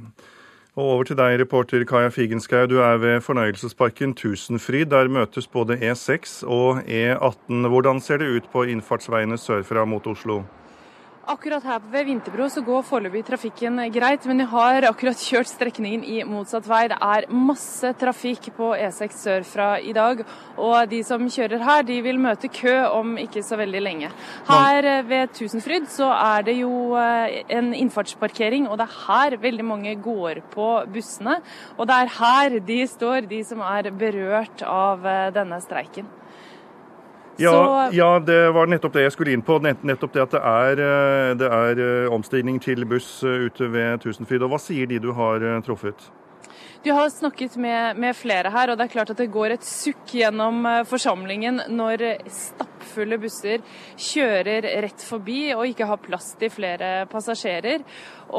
Og over til deg, reporter Kaja Figenschou. Du er ved fornøyelsesparken Tusenfryd. Der møtes både E6 og E18. Hvordan ser det ut på innfartsveiene sørfra mot Oslo? Akkurat her ved Vinterbro så går foreløpig trafikken greit, men jeg har akkurat kjørt strekningen i motsatt vei. Det er masse trafikk på E6 sørfra i dag, og de som kjører her, de vil møte kø om ikke så veldig lenge. Her ved Tusenfryd så er det jo eh, en innfartsparkering, og det er her veldig mange går på bussene. Og det er her de står, de som er berørt av eh, denne streiken. Ja, så... ja, det var nettopp det jeg skulle inn på. Nettopp det at det er, eh, det er eh, omstigning til buss eh, ute ved Tusenfryd. Og hva sier de du har truffet? Du har snakket med, med, flere her, og det er klart at det går et sukk gjennom eh, forsamlingen når stappfulle busser kjører rett forbi og ikke har plass til flere passasjerer.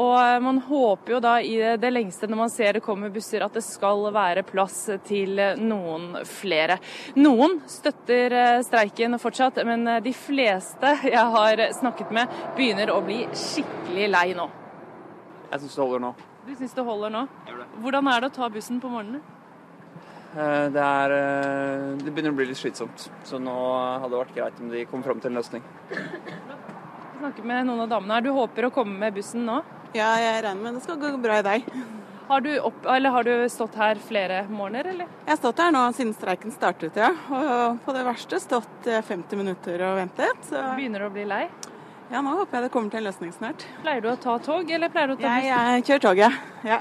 Og eh, man håper jo da i det lengste når man ser det kommer busser at det skal være plass til noen flere. Noen støtter eh, streiken fortsatt, men de fleste jeg har snakket med begynner å bli skikkelig lei nå. Jeg syns det holder nå. Du syns det holder nå? Hvordan er det å ta bussen på morgenen? Eh, det, er, eh, det begynner å bli litt slitsomt, så nå hadde det vært greit om de kom fram til en løsning. Vi snakker med noen av damene her. Du håper å komme med bussen nå? Ja, jeg regner med det skal gå bra i dag. Har du, opp, har du, stått her flere morgener, eller? Jeg har stått her nå siden streiken startet, ja. Og på det verste stått 50 eh, minutter og ventet. Så... Begynner du å bli lei? Ja, nå håper jeg det kommer til en løsning snart. Pleier du å ta tog, eller pleier du å ta buss? Jeg, jeg kjører toget, ja.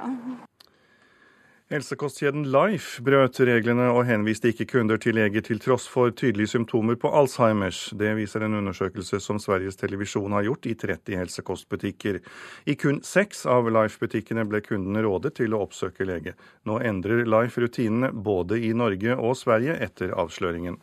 Helsekostkjeden Life brøt reglene og henviste ikke kunder til leger til tross for tydelige symptomer på Alzheimers. Det viser en undersøkelse som Sveriges Televisjon har gjort i 30 helsekostbutikker. I kun seks av Life-butikkene ble kundene rådet til å oppsøke lege. Nå endrer Life rutinene både i Norge og Sverige etter avsløringen.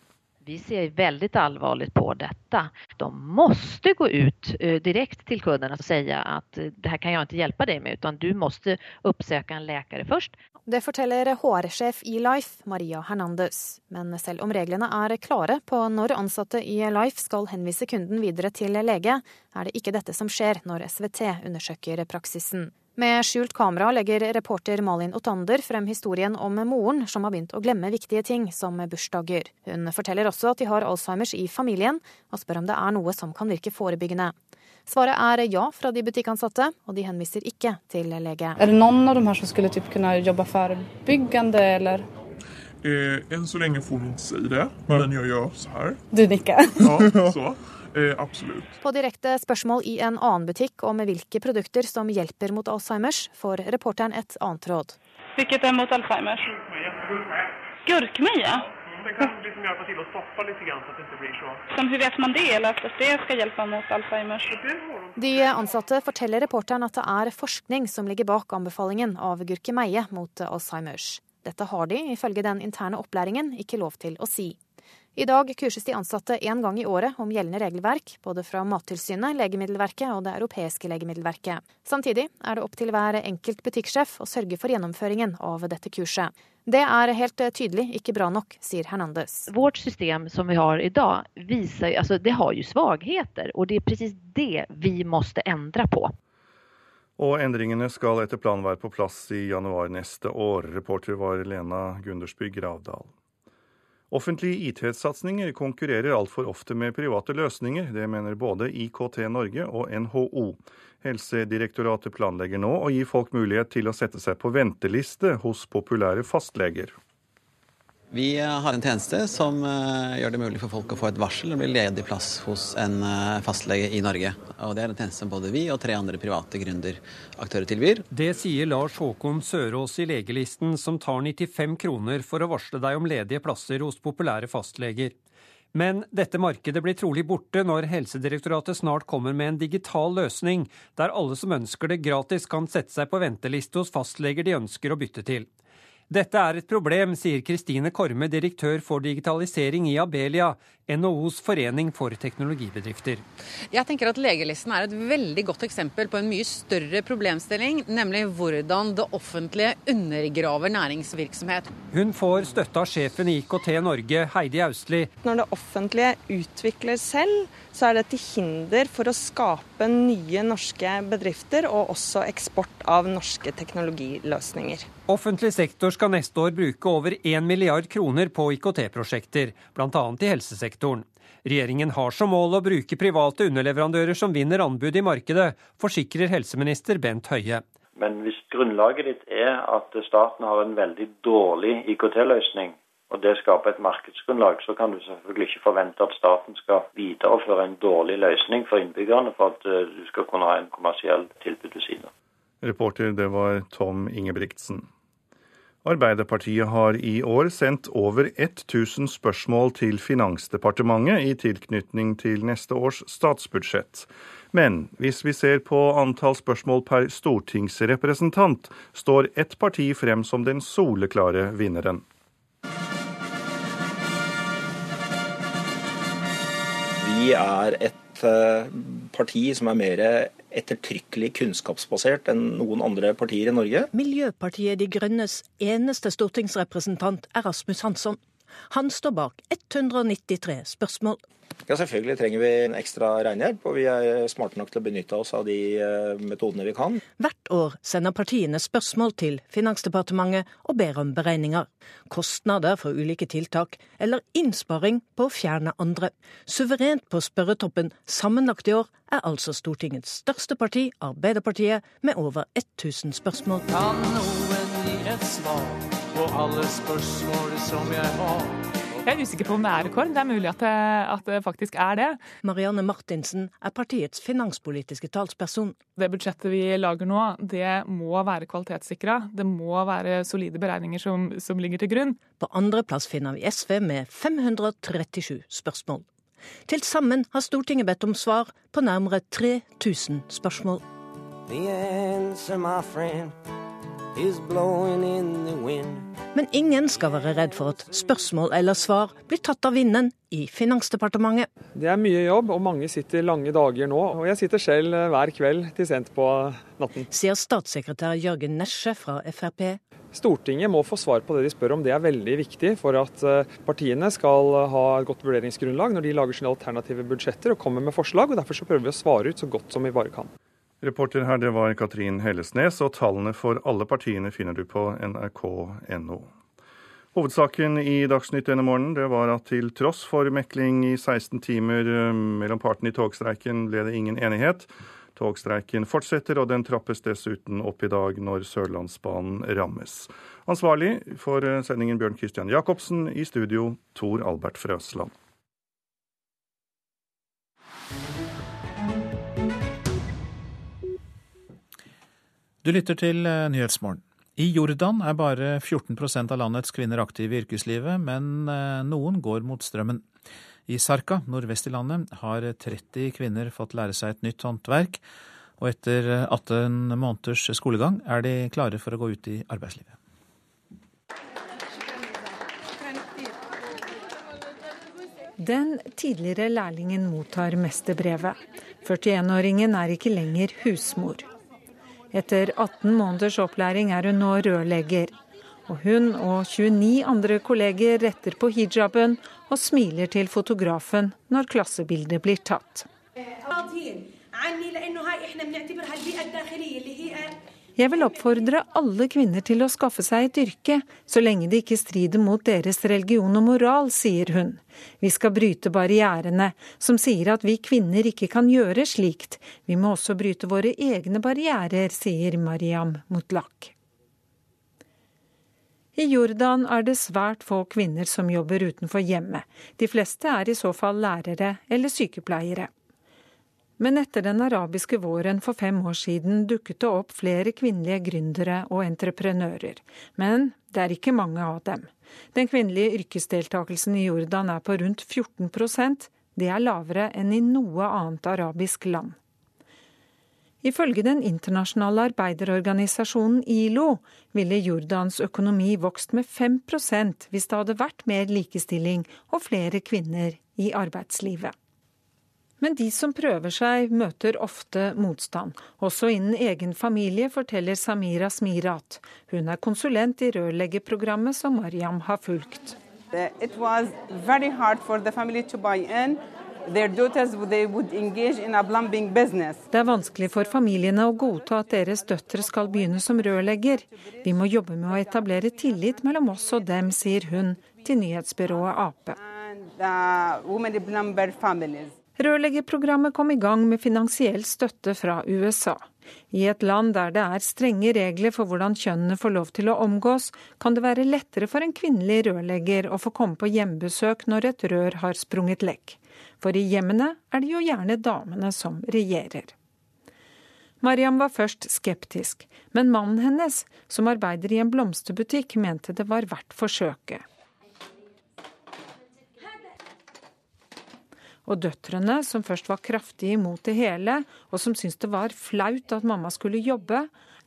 Vi ser väldigt allvarligt på detta. De måste gå ut direkte direkt till og säga att eh, det här kan jag inte hjälpa dig med utan du måste uppsöka en läkare först. Det forteller HR-sjef i Life, Maria Hernandez. Men selv om reglene er klare på når ansatte i Life skal henvise kunden videre til lege, er det ikke dette som skjer når SVT undersøker praksisen. Med skjult kamera legger reporter Malin Otander frem historien om moren som har begynt å glemme viktige ting, som bursdager. Hun forteller også at de har Alzheimers i familien, og spør om det er noe som kan virke forebyggende. Svaret er ja fra de butikkansatte, og de henviser ikke til lege. Er det noen av dem her som skulle typ kunne jobbe forebyggende, eller? Eh, enn så lenge får hun ikke si det, men jeg gjør så her. Du nikker? ja, så. Eh, absolutt. På direkte spørsmål i en annen butikk om hvilke produkter som hjelper mot Alzheimers, får reporteren et annet råd. Hvilket er mot Alzheimers? Gurkmeie? Det kan liksom hjelpe til å stoppe litt, så det ikke blir så Som, Hvordan vet man det, eller at det skal hjelpe mot Alzheimers? De ansatte forteller reporteren at det er forskning som ligger bak anbefalingen av gurkemeie mot Alzheimers. Dette har de, ifølge den interne opplæringen, ikke lov til å si. I dag kurses de ansatte én gang i året om gjeldende regelverk, både fra Mattilsynet, Legemiddelverket og Det europeiske legemiddelverket. Samtidig er det opp til hver enkelt butikksjef å sørge for gjennomføringen av dette kurset. Det er helt tydelig ikke bra nok, sier Hernandez. Vårt system som vi har i dag, viser, altså, det har jo svakheter, og det er presis det vi må endre på. Og endringene skal etter planen være på plass i januar neste år. Reporter var Lena Gundersby Gravdal. Offentlige IT-satsinger konkurrerer altfor ofte med private løsninger. Det mener både IKT Norge og NHO. Helsedirektoratet planlegger nå å gi folk mulighet til å sette seg på venteliste hos populære fastleger. Vi har en tjeneste som eh, gjør det mulig for folk å få et varsel og bli ledig plass hos en eh, fastlege i Norge. Og Det er en tjeneste som både vi og tre andre private gründeraktører tilbyr. Det sier Lars Håkon Sørås i Legelisten, som tar 95 kroner for å varsle deg om ledige plasser hos populære fastleger. Men dette markedet blir trolig borte når Helsedirektoratet snart kommer med en digital løsning, der alle som ønsker det gratis kan sette seg på venteliste hos fastleger de ønsker å bytte til. Dette er et problem, sier Kristine Korme, direktør for digitalisering i Abelia, NHOs forening for teknologibedrifter. Jeg tenker at Legelisten er et veldig godt eksempel på en mye større problemstilling, nemlig hvordan det offentlige undergraver næringsvirksomhet. Hun får støtte av sjefen i IKT Norge, Heidi Austli. Når det offentlige utvikler selv, så er det til hinder for å skape nye norske bedrifter, og også eksport av norske teknologiløsninger. Offentlig sektor skal neste år bruke over 1 milliard kroner på IKT-prosjekter, bl.a. i helsesektoren. Regjeringen har som mål å bruke private underleverandører som vinner anbud i markedet, forsikrer helseminister Bent Høie. Men hvis grunnlaget ditt er at staten har en veldig dårlig IKT-løsning, og det skaper et markedsgrunnlag, så kan du selvfølgelig ikke forvente at staten skal videreføre en dårlig løsning for innbyggerne for at eh, du skal kunne ha en kommersiell tilbud ved siden av. Reporter det var Tom Ingebrigtsen. Arbeiderpartiet har i år sendt over 1000 spørsmål til Finansdepartementet i tilknytning til neste års statsbudsjett. Men hvis vi ser på antall spørsmål per stortingsrepresentant, står ett parti frem som den soleklare vinneren. Vi er et parti som er mer ettertrykkelig kunnskapsbasert enn noen andre partier i Norge. Miljøpartiet De Grønnes eneste stortingsrepresentant er Rasmus Hansson. Han står bak 193 spørsmål. Ja, Selvfølgelig trenger vi en ekstra regnhjelp, og vi er smarte nok til å benytte oss av de eh, metodene vi kan. Hvert år sender partiene spørsmål til Finansdepartementet og ber om beregninger. Kostnader for ulike tiltak, eller innsparing på å fjerne andre. Suverent på spørretoppen sammenlagt i år er altså Stortingets største parti, Arbeiderpartiet, med over 1000 spørsmål. Kan noen gi et svar på alle spørsmål som jeg har? Jeg er usikker på om det er rekord. Det er mulig at det, at det faktisk er det. Marianne Martinsen er partiets finanspolitiske talsperson. Det budsjettet vi lager nå, det må være kvalitetssikra. Det må være solide beregninger som, som ligger til grunn. På andreplass finner vi SV med 537 spørsmål. Til sammen har Stortinget bedt om svar på nærmere 3000 spørsmål. The answer, my friend, Men ingen skal være redd for at spørsmål eller svar blir tatt av vinden i Finansdepartementet. Det er mye jobb, og mange sitter lange dager nå. Og jeg sitter selv hver kveld til sent på natten. Sier statssekretær Jørgen Nesje fra Frp. Stortinget må få svar på det de spør om. Det er veldig viktig for at eh, partiene skal ha et godt vurderingsgrunnlag når de lager sine alternative budsjetter og kommer med forslag. og Derfor så prøver vi å svare ut så godt som vi bare kan. Reporter her, det var Katrin Hellesnes, og tallene for alle partiene finner du på nrk.no. Hovedsaken i Dagsnytt denne morgenen det var at til tross for mekling i 16 timer eh, mellom partene i togstreiken, ble det ingen enighet. Togstreiken fortsetter, og den trappes dessuten opp i dag når Sørlandsbanen rammes. Ansvarlig for eh, sendingen Bjørn Christian Jacobsen, i studio Tor Albert Frøsland. Du lytter til eh, Nyhetsmorgen. I Jordan er bare 14% av landets kvinner aktive i yrkeslivet, men eh, noen går mot strømmen. I Sarka, nordvest i landet, har 30 kvinner fått lære seg et nytt håndverk, og etter 18 måneders skolegang er de klare for å gå ut i arbeidslivet. Den tidligere lærlingen mottar mesterbrevet. 41-åringen er ikke lenger husmor. Etter 18 måneders opplæring er hun nå rørlegger. Og hun og 29 andre kolleger retter på hijaben og smiler til fotografen når klassebildet blir tatt. Jeg vil oppfordre alle kvinner til å skaffe seg et yrke, så lenge det ikke strider mot deres religion og moral, sier hun. Vi skal bryte barrierene, som sier at vi kvinner ikke kan gjøre slikt. Vi må også bryte våre egne barrierer, sier Mariam Mutlak. I Jordan er det svært få kvinner som jobber utenfor hjemmet. De fleste er i så fall lærere eller sykepleiere. Men etter den arabiske våren for fem år siden dukket det opp flere kvinnelige gründere og entreprenører. Men det er ikke mange av dem. Den kvinnelige yrkesdeltakelsen i Jordan er på rundt 14% Det er lavere enn i noe annet arabisk land. Ifølge den internasjonale arbeiderorganisasjonen ILO ville Jordans økonomi vokst med 5% hvis det hadde vært mer likestilling og flere kvinner i arbeidslivet. Men de som prøver seg, møter ofte motstand. Også innen egen familie, forteller Samira Smirat. Hun er konsulent i rørleggerprogrammet som Mariam har fulgt. Det er vanskelig for familiene å godta at deres døtre skal begynne som rørlegger. Vi må jobbe med å etablere tillit mellom oss og dem, sier hun til nyhetsbyrået Ap. Rørleggerprogrammet kom i gang med finansiell støtte fra USA. I et land der det er strenge regler for hvordan kjønnene får lov til å omgås, kan det være lettere for en kvinnelig rørlegger å få komme på hjemmebesøk når et rør har sprunget lekk. For i hjemmene er det jo gjerne damene som regjerer. Mariam var først skeptisk, men mannen hennes, som arbeider i en blomsterbutikk, mente det var verdt forsøket. Og døtrene, som først var kraftig imot det hele, og som syntes det var flaut at mamma skulle jobbe,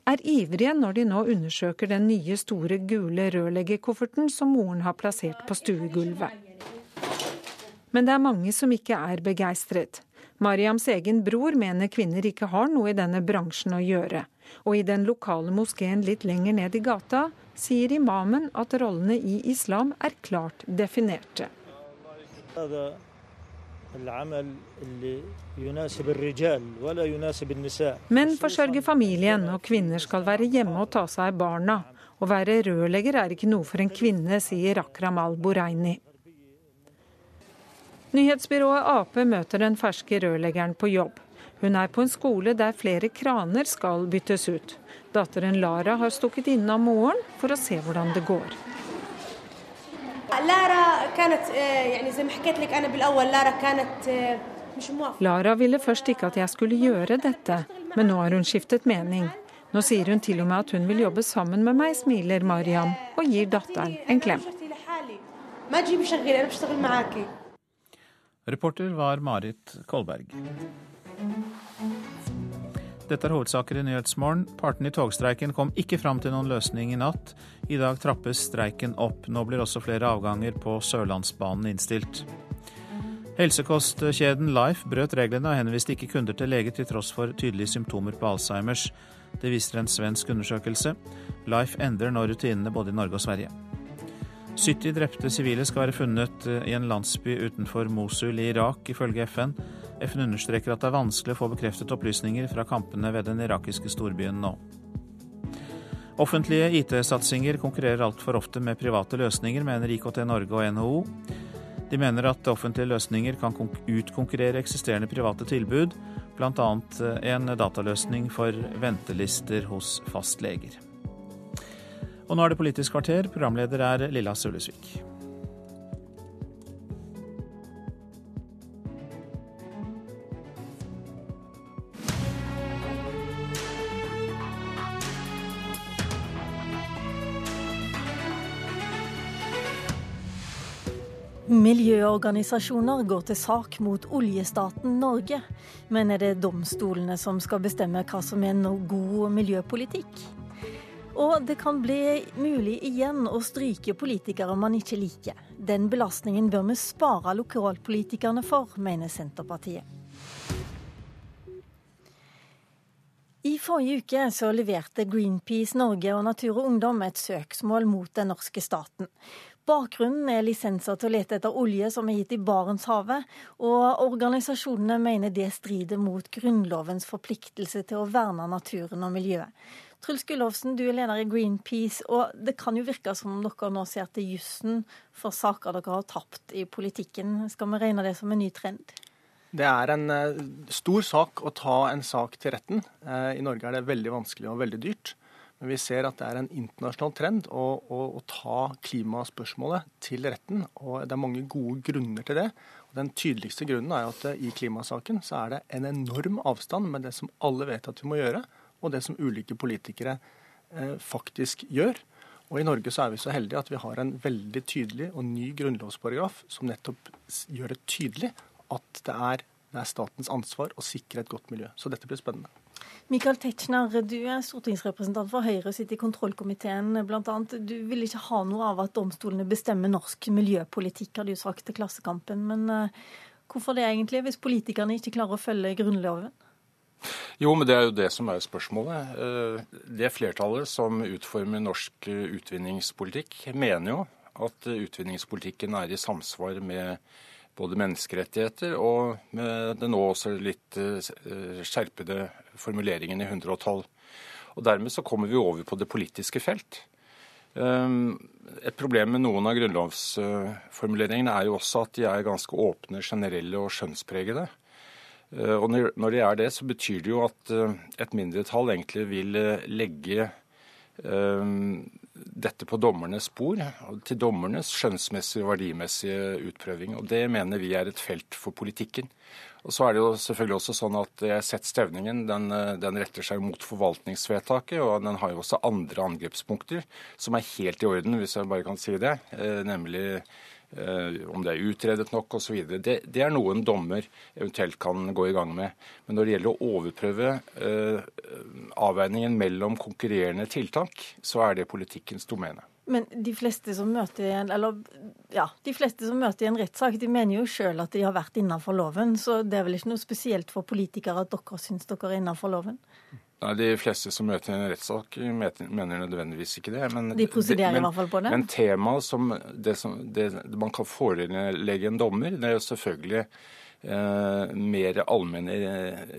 er ivrige når de nå undersøker den nye, store gule rørleggerkofferten som moren har plassert på stuegulvet. Men det er mange som ikke er begeistret. Mariams egen bror mener kvinner ikke har noe i denne bransjen å gjøre. Og i den lokale moskeen litt lenger ned i gata sier imamen at rollene i islam er klart definerte. Menn forsørger familien, og kvinner skal være hjemme og ta seg av barna. Å være rørlegger er ikke noe for en kvinne, sier Akram al-Boreini. Nyhetsbyrået Ap møter den ferske rørleggeren på jobb. Hun er på en skole der flere kraner skal byttes ut. Datteren Lara har stukket innom moren for å se hvordan det går. Lara ville først ikke at jeg skulle gjøre dette, men nå har hun skiftet mening. Nå sier hun til og med at hun vil jobbe sammen med meg, smiler Mariam og gir datteren en klem. Reporter var Marit Kolberg. Dette er hovedsaker i Nyhetsmorgen. Partene i togstreiken kom ikke fram til noen løsning i natt. I dag trappes streiken opp. Nå blir også flere avganger på Sørlandsbanen innstilt. Helsekostkjeden Life brøt reglene og henviste ikke kunder til lege til tross for tydelige symptomer på Alzheimers. Det viser en svensk undersøkelse. Life endrer nå rutinene både i Norge og Sverige. 70 drepte sivile skal være funnet i en landsby utenfor Mosul i Irak, ifølge FN. FN understreker at det er vanskelig å få bekreftet opplysninger fra kampene ved den irakiske storbyen nå. Offentlige IT-satsinger konkurrerer altfor ofte med private løsninger, mener IKT Norge og NHO. De mener at offentlige løsninger kan utkonkurrere eksisterende private tilbud, bl.a. en dataløsning for ventelister hos fastleger. Og nå er det Politisk kvarter. Programleder er Lilla Sølesvik. Miljøorganisasjoner går til sak mot oljestaten Norge. Men er det domstolene som skal bestemme hva som er no god miljøpolitikk? Og det kan bli mulig igjen å stryke politikere man ikke liker. Den belastningen bør vi spare lokalpolitikerne for, mener Senterpartiet. I forrige uke så leverte Greenpeace Norge og Natur og Ungdom et søksmål mot den norske staten. Bakgrunnen er lisenser til å lete etter olje som er gitt i Barentshavet, og organisasjonene mener det strider mot Grunnlovens forpliktelse til å verne naturen og miljøet. Truls Gullovsen, du er leder i Greenpeace, og det kan jo virke som om dere nå ser til jussen for saker dere har tapt i politikken. Skal vi regne det som en ny trend? Det er en uh, stor sak å ta en sak til retten. Uh, I Norge er det veldig vanskelig og veldig dyrt. Men vi ser at det er en internasjonal trend å, å, å, ta klimaspørsmålet til retten. Og det er mange gode grunner til det. Og den tydeligste grunnen er at i klimasaken så er det en enorm avstand med det som alle vet at vi må gjøre, og det som ulike politikere eh, faktisk gjør. Og i Norge så er vi så heldige at vi har en veldig tydelig og ny grunnlovsparagraf som nettopp gjør det tydelig at det er, det er statens ansvar å sikre et godt miljø. Så dette blir spennende. Michael Tetzschner, du er stortingsrepresentant for Høyre og sitter i kontrollkomiteen bl.a. Du vil ikke ha noe av at domstolene bestemmer norsk miljøpolitikk, har du sagt til Klassekampen. Men uh, hvorfor det egentlig, hvis politikerne ikke klarer å følge Grunnloven? Jo, men det er jo det som er spørsmålet. Eh, det flertallet som utformer norsk utvinningspolitikk, mener jo at utvinningspolitikken er i samsvar med både menneskerettigheter og med den nå også litt eh, skjerpede formuleringen i 112. Og Dermed så kommer vi over på det politiske felt. Et problem med noen av grunnlovsformuleringene er jo også at de er ganske åpne, generelle og skjønnspregede. Eh, og når de er det, så betyr det jo at eh, et mindretall egentlig vil legge ehm, dette på dommernes spor, til dommernes skjønnsmessige og verdimessige utprøving. Og Det mener vi er et felt for politikken. Og så er det jo selvfølgelig også sånn at jeg har sett stevningen den, den, retter seg mot forvaltningsvedtaket, og den har jo også andre angrepspunkter som er helt i orden, hvis jeg bare kan si det. Eh, nemlig Eh, om det er utredet nok osv. Det, det er noe en dommer eventuelt kan gå i gang med. Men når det gjelder å overprøve eh, avveiningen mellom konkurrerende tiltak, så er det politikkens domene. Men de fleste som møter en, eller, ja, de en rettssak, de mener jo sjøl at de har vært innenfor loven. Så det er vel ikke noe spesielt for politikere at dere syns dere er innenfor loven? Nei, De fleste som møter en rettssak, mener nødvendigvis ikke det. Men, de prosederer i hvert fall på det? Men temaet som, det som det, man kan forelegge en dommer, det er jo selvfølgelig eh, mer allmenne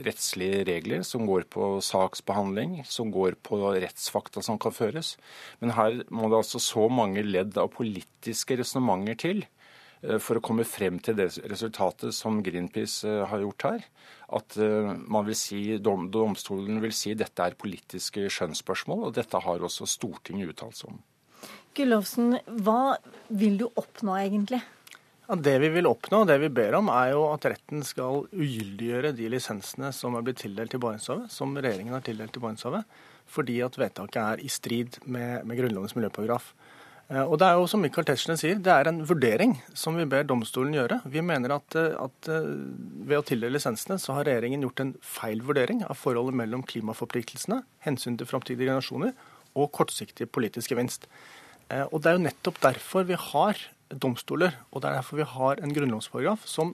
rettslige regler som går på saksbehandling, som går på rettsfakta som kan føres. Men her må det altså så mange ledd av politiske resonnementer til Eh, for å komme frem til det resultatet som Greenpeace eh, har gjort her. At eh, man vil si, domstolen vil si dette er politiske skjønnsspørsmål, og dette har også Stortinget uttalt seg om. Gullovsen, hva vil du oppnå egentlig? Ja, det vi vil oppnå, det vi ber om, er jo at retten skal ugyldiggjøre de lisensene som er blitt tildelt i Barentshavet, som regjeringen har tildelt i Barentshavet, fordi at vedtaket er i strid med, med Grunnlovens miljøparagraf. Eh, og det er jo som Michael Tetzschner sier, det er en vurdering som vi ber domstolen gjøre. Vi mener at, eh, at eh, ved å tildele lisensene, så har regjeringen gjort en feil vurdering av forholdet mellom klimaforpliktelsene, hensyn til framtidige generasjoner og kortsiktig politisk gevinst. Og det er jo nettopp derfor vi har domstoler, og det er derfor vi har en grunnlovsparagraf som,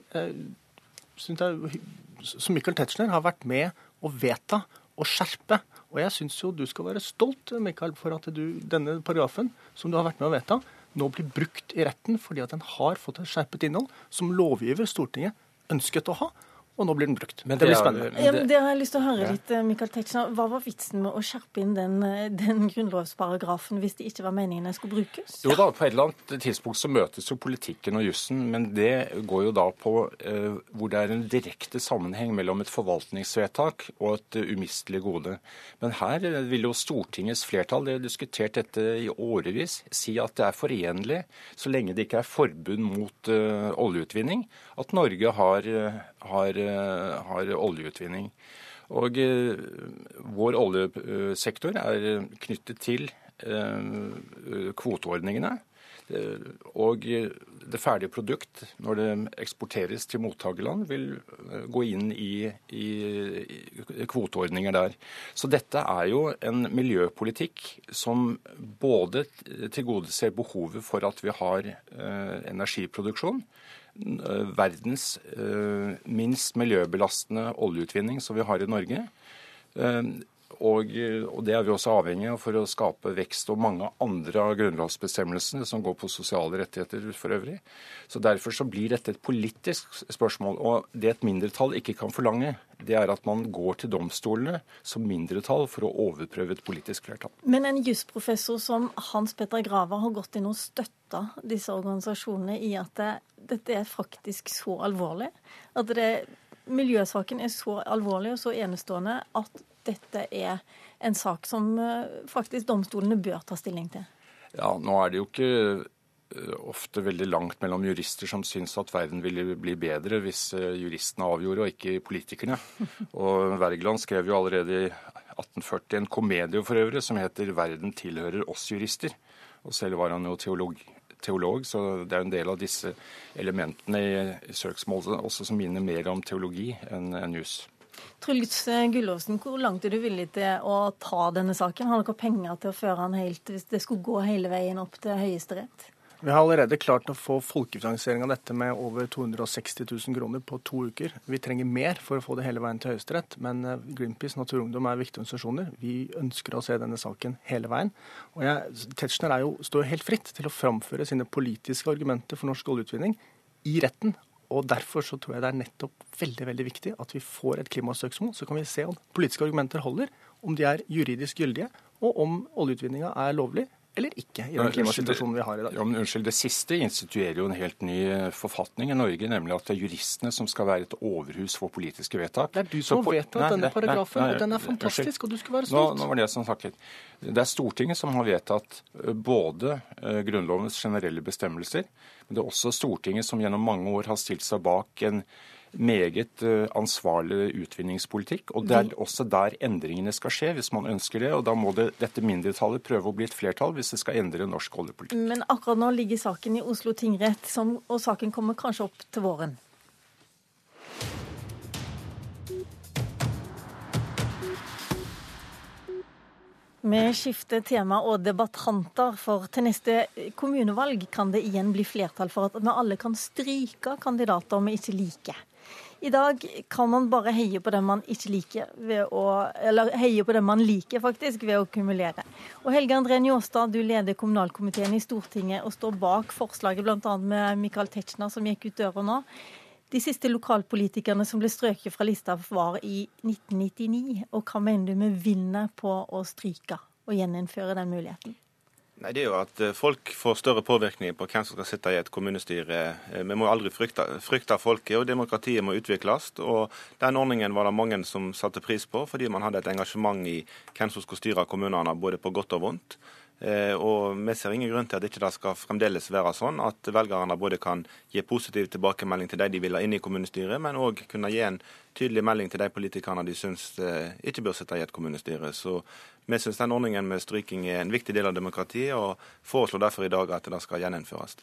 som Michael Tetzschner har vært med å vedta og skjerpe og jeg syns jo du skal være stolt Michael, for at du, denne paragrafen som du har vært med å vedta, nå blir brukt i retten fordi at den har fått et skjerpet innhold som lovgiver Stortinget ønsket å ha og nå blir den brukt. Men det, det blir spennende. Ja, det har jeg lyst til å høre litt, eh, Michael Tetzschner. Hva var vitsen med å skjerpe inn den, eh, den, grunnlovsparagrafen hvis det ikke var meningen den skulle brukes? Jo da, på et eller annet tidspunkt så møtes jo politikken og jussen, men det går jo da på eh, hvor det er en direkte sammenheng mellom et forvaltningsvedtak og et uh, umistelig gode. Men her eh, vil jo Stortingets flertall, det har diskutert dette i årevis, si at det er forenlig, så lenge det ikke er forbud mot uh, oljeutvinning, at Norge har, har Eh, har oljeutvinning. Og eh, vår oljesektor er knyttet til eh, kvoteordningene. Og det ferdige produkt, når det eksporteres til mottakerland, vil gå inn i, i, kvoteordninger der. Så dette er jo en miljøpolitikk som både tilgodeser behovet for at vi har energiproduksjon, verdens eh, minst miljøbelastende oljeutvinning som vi har i Norge. Og, og, det er vi også avhengig av for å skape vekst og mange andre av grunnlovsbestemmelsene som går på sosiale rettigheter for øvrig. Så Derfor så blir dette et politisk spørsmål. Og det et mindretall ikke kan forlange, det er at man går til domstolene som mindretall for å overprøve et politisk flertall. Men en jusprofessor som Hans Petter Grava har gått inn og støtta disse organisasjonene i at det, dette er faktisk så alvorlig? At det, miljøsaken er så alvorlig og så enestående at dette er en sak som eh, faktisk domstolene bør ta stilling til? Ja, nå er det jo ikke eh, ofte veldig langt mellom jurister som syns at verden ville bli bedre hvis eh, juristene avgjorde, og ikke politikerne. Og Wergeland skrev jo allerede i 1840 en komedie for øvrig som heter 'Verden tilhører oss jurister'. Og selv var han jo teolog, teolog, så det er en del av disse elementene i søksmålet også som minner mer om teologi enn en juss. Truls Gullåsen, hvor langt er du villig til å ta denne saken? Har dere penger til å føre den helt, hvis det skulle gå hele veien opp til Høyesterett? Vi har allerede klart å få folkefinansiering av dette med over 260 000 kroner på to uker. Vi trenger mer for å få det hele veien til Høyesterett, men eh, Greenpeace Naturungdom er viktige organisasjoner. Vi ønsker å se denne saken hele veien. Og jeg, Tetzschner jo, står helt fritt til å framføre sine politiske argumenter for norsk oljeutvinning i retten. Og Derfor så tror jeg det er nettopp veldig veldig viktig at vi får et klimasøksmål. Så kan vi se om politiske argumenter holder, om de er juridisk gyldige, og om oljeutvinninga er lovlig eller ikke i den klimasituasjonen vi har i dag. Ja, men unnskyld, Det siste instituerer jo en helt ny eh, forfatning i Norge, nemlig at det er juristene som skal være et overhus for politiske vedtak. Det er du som har vedtatt denne paragrafen, nei, nei, og den er fantastisk, og du skulle være stolt. Nå, nå var det som snakket. Det er Stortinget som har vedtatt eh, både eh, Grunnlovens generelle bestemmelser, men det er også Stortinget som gjennom mange år har stilt seg bak en meget eh, ansvarlig utvinningspolitikk. Og det er også der endringene skal skje, hvis man ønsker det. Og da må det, dette mindretallet prøve å bli et flertall hvis det skal endre norsk oljepolitikk. Men akkurat nå ligger saken i Oslo tingrett, og saken kommer kanskje opp til våren? Vi skifter tema og debattanter, for til neste kommunevalg kan det igjen bli flertall for at vi alle kan stryke kandidater vi ikke liker. I dag kan man bare heie på den man ikke liker, å, eller heie på den man liker, faktisk, ved å kumulere. Og Helge André Njåstad, du leder kommunalkomiteen i Stortinget og står bak forslaget bl.a. med Michael Tetzschner, som gikk ut døra nå. De siste lokalpolitikerne som ble strøket fra lista, var i 1999. Og hva mener du vi vinner på å stryke og gjeninnføre den muligheten? Nei, Det er jo at eh, folk får større påvirkning på hvem som skal sitte i et kommunestyre. Eh, vi må aldri frykte, frykte folket, og demokratiet må utvikles. og Den ordningen var det mange som satte pris på, fordi man hadde et engasjement i hvem som skulle styre kommunene, både på godt og vondt. Eh, og Vi ser ingen grunn til at ikke det skal fremdeles være sånn at velgerne både kan gi positiv tilbakemelding til de de vil ha inn i kommunestyret, men òg kunne gi en tydelig melding til de politikerne de syns ikke bør sitte i et kommunestyre. Så Vi syns den ordningen med stryking er en viktig del av demokratiet, og foreslår derfor i dag at det skal gjeninnføres.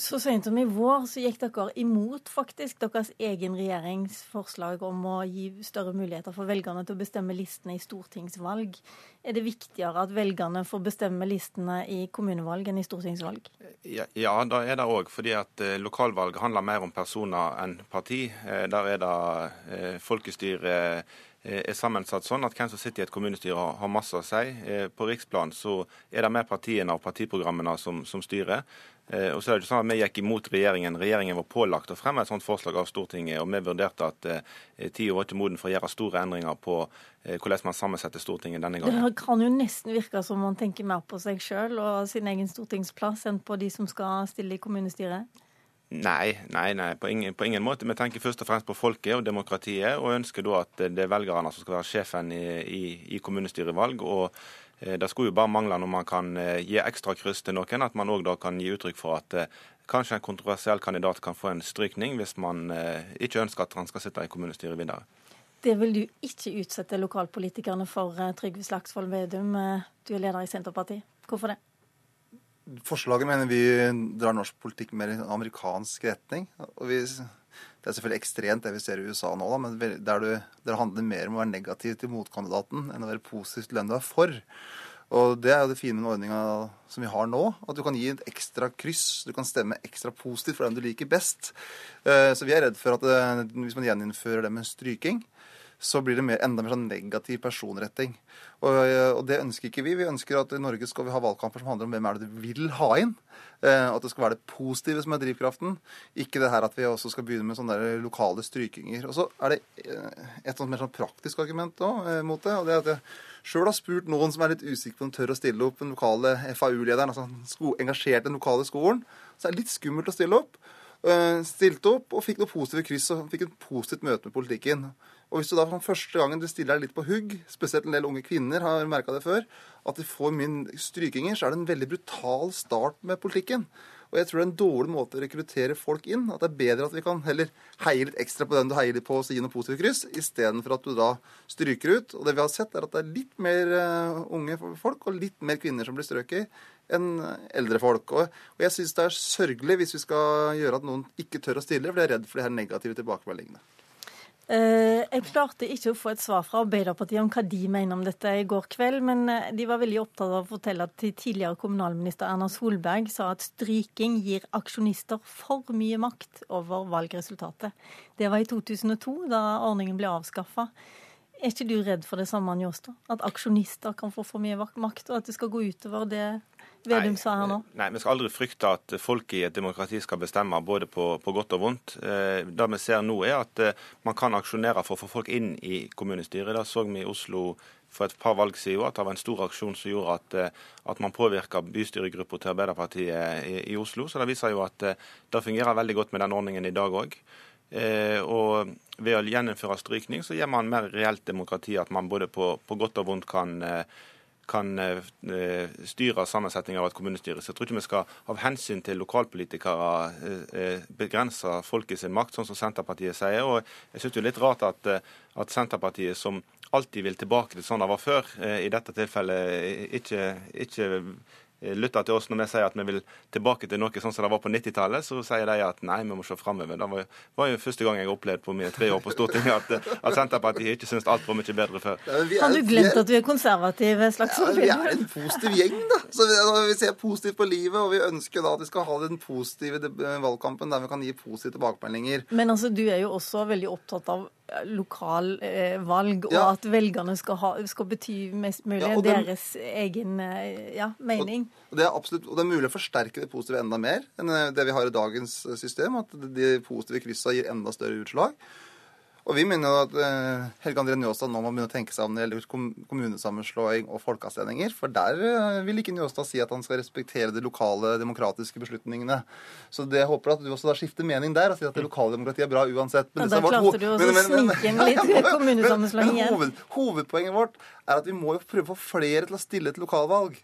Så sent som i vår så gikk dere imot faktisk deres egen regjeringsforslag om å gi større muligheter for velgerne til å bestemme listene i stortingsvalg. Er det viktigere at velgerne får bestemme listene i kommunevalg enn i stortingsvalg? Ja, ja da er det òg. Fordi at eh, lokalvalg handler mer om personer enn parti. Eh, der er det folkestyre folkestyret er sammensatt sånn at hvem som sitter i et kommunestyre har masse å si. På riksplan så er det mer partiene og partiprogrammene som, som styrer. Eh, og så er det sånn at Vi gikk imot regjeringen. Regjeringen var pålagt å fremme et sånt forslag av Stortinget. og Vi vurderte at eh, tida var ikke moden for å gjøre store endringer på eh, hvordan man sammensetter Stortinget denne gangen. Det kan jo nesten virke som man tenker mer på seg sjøl og sin egen stortingsplass enn på de som skal stille i kommunestyret? Nei, nei, nei på, ingen, på ingen måte. Vi tenker først og fremst på folket og demokratiet, og ønsker da at det er velgerne som skal være sjefen i, i, i kommunestyrevalg. og Eh, det skulle jo bare mangle når man kan eh, gi ekstra kryss til noen, at man òg kan gi uttrykk for at eh, kanskje en kontroversiell kandidat kan få en strykning hvis man ikke ønsker at han skal sitte i kommunestyret videre. Det vil du ikke utsette lokalpolitikerne for, Trygve Slagsvold Vedum. Du er leder i Senterpartiet. Hvorfor det? Forslaget mener vi drar norsk politikk mer i en amerikansk retning. og vi det er selvfølgelig ekstremt det vi ser i USA nå, da, men der, du, der handler mer om å være negativ til motkandidaten enn å være positiv til den du er for. Og Det er jo det fine med ordninga som vi har nå. At du kan gi et ekstra kryss. Du kan stemme ekstra positivt for den du liker best. Eh, så vi er redd for at eh, hvis man gjeninnfører det med stryking, så blir det mer, enda mer sånn negativ personretting. Og, og, det ønsker ikke vi. Vi ønsker at i Norge skal vi ha valgkamper som handler om hvem er det du vil ha inn. Eh, at det skal være det positive som er drivkraften. Ikke det her at vi også skal begynne med sånne der lokale strykinger. Og så er det eh, et sånt mer sånn praktisk argument også, eh, mot det. og det er at jeg sjøl har spurt noen som er litt usikker på om de tør å stille opp, den lokale FAU-lederen, altså engasjert i den lokale skolen. Så er det litt skummelt å stille opp. Eh, stilte opp og fikk noe positive kryss og fikk et positivt møte med politikken. Og hvis du da for første gangen du stiller deg litt på hugg, spesielt en del unge kvinner har merka det før, at de får mye strykinger, så er det en veldig brutal start med politikken. Og jeg tror det er en dårlig måte å rekruttere folk inn. At det er bedre at vi kan heller heie litt ekstra på den du heier litt på og gi noe positivt kryss, istedenfor at du da stryker ut. Og det vi har sett, er at det er litt mer uh, unge folk og litt mer kvinner som blir strøket enn eldre folk. Og, og jeg syns det er sørgelig hvis vi skal gjøre at noen ikke tør å stille, for de er redd for de her negative tilbakemeldingene. Eh, jeg klarte ikke å få et svar fra Arbeiderpartiet om hva de mener om dette i går kveld, men eh, de var veldig opptatt av å fortelle at tidligere kommunalminister Erna Solberg sa at stryking gir aksjonister for mye makt over valgresultatet. Det var i 2002, da ordningen ble avskaffa. Er ikke du redd for det samme, Njåstad? At aksjonister kan få for mye makt, og at det skal gå utover det Vedum sa her nå? Nei, vi skal aldri frykte at folk i et demokrati skal bestemme både på, på godt og vondt. Eh, det vi ser nå er at eh, man kan aksjonere for å få folk inn i kommunestyret. Det så vi i Oslo for et par valg siden at det var en stor aksjon som gjorde at, eh, at man påvirka bystyregruppa til Arbeiderpartiet i, i, Oslo. Så det viser jo at eh, det fungerer veldig godt med den ordningen i dag òg. Eh, og ved å gjeninnføre strykning så gir man mer reelt demokrati, at man både på, på godt og vondt kan eh, kan eh, styre sammensetningen av et kommunestyre. Så jeg tror ikke vi skal av hensyn til lokalpolitikere eh, eh, begrense folket sin makt, sånn som Senterpartiet sier. Og jeg syns det er litt rart at, at, Senterpartiet, som alltid vil tilbake til sånn det var før, i dette tilfellet ikke, ikke lytter til oss når vi sier at vi vil tilbake til noe sånn som det var på 90-tallet, så sier de at nei, vi må se framover. Det var, var, jo første gang jeg opplevde på mine tre år på Stortinget at, at Senterpartiet ikke syntes alt var mye bedre før. Ja, Har du glemt at du er konservativ, Slagsvold ja, Vi er en positiv gjeng, da. Så vi, vi, ser positivt på livet, og vi ønsker da at vi skal ha den positive valgkampen der vi kan gi positive tilbakemeldinger. Men altså, du er jo også veldig opptatt av lokalvalg, eh, og ja. at velgerne skal, ha, skal, bety mest mulig ja, deres egen eh, ja, mening. Og, det er absolutt, og det er mulig å forsterke det positive enda mer enn eh, det vi har i dagens system. At de positive kryssa gir enda større utslag. Og vi mener jo at uh, Helge André Njåstad nå må begynne å tenke seg om når det gjelder kommunesammenslåing og folkeavstemninger. For der uh, vil ikke Njåstad si at han skal respektere de lokale demokratiske beslutningene. Så det jeg håper at du også da skifter mening der og sier at det lokale demokratiet er bra uansett. Men ja, der klarte du å snike inn litt kommunesammenslåing igjen. Hoved, hovedpoenget vårt er at vi må jo prøve å få flere til å stille til lokalvalg.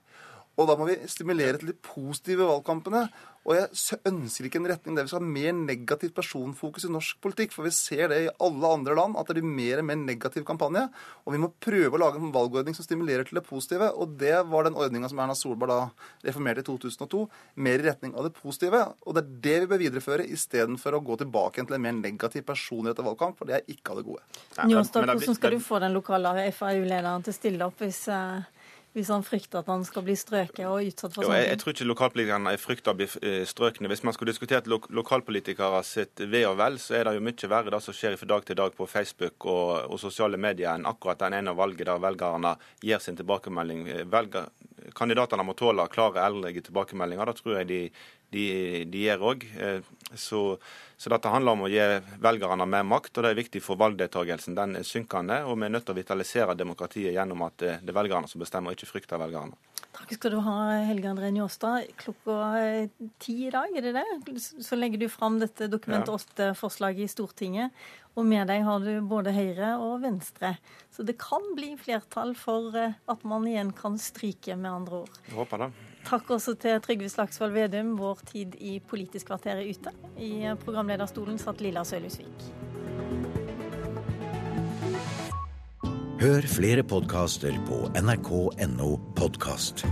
Og da må vi stimulere til de positive valgkampene. Og jeg ønsker ikke en retning der vi skal ha mer negativt personfokus i norsk politikk. For vi ser det i alle andre land, at det blir mer og mer negativ kampanje. Og vi må prøve å lage en valgordning som stimulerer til det positive. Og det var den ordninga som Erna Solberg da reformerte i 2002. Mer i retning av det positive. Og det er det vi bør videreføre, istedenfor å gå tilbake til en mer negativ personlighet av valgkamp. For det er ikke av det gode. Njåstad, hvordan skal du få den lokale FAU-lederen til å stille opp hvis uh hvis han frykter at han skal bli strøket og utsatt for sånt? Jeg, jeg tror ikke lokalpolitikerne frykter å bli eh, strøkne. Hvis man skulle diskutert lo lokalpolitikere sitt ve og vel, så er det jo mye verre det som skjer fra dag til dag på Facebook og, og sosiale medier enn akkurat den ene valget der velgerne gir sin tilbakemelding. Velger, kandidatene må tåle klare, ærlige tilbakemeldinger. Det tror jeg de, de, de gjør òg. Eh, så, så, dette handler om å gi velgerne mer makt, og det er viktig for valgdeltakelsen. Den er synkende, og vi er nødt til å vitalisere demokratiet gjennom at det er velgerne som bestemmer, og ikke frykter velgerne. Takk skal du ha, Helge André Njåstad. Klokka ti i dag, er det det? Så legger du fram dette Dokument 8-forslaget i Stortinget. Og med deg har du både Høyre og Venstre. Så det kan bli flertall for eh, at man igjen kan stryke, med andre ord. Jeg håper det. Takk også til Trygve Slagsvold Vedum. Vår tid i Politisk kvarter er ute. I programlederstolen satt Lilla Sølhusvik. Hør flere podkaster på nrk.no podkast.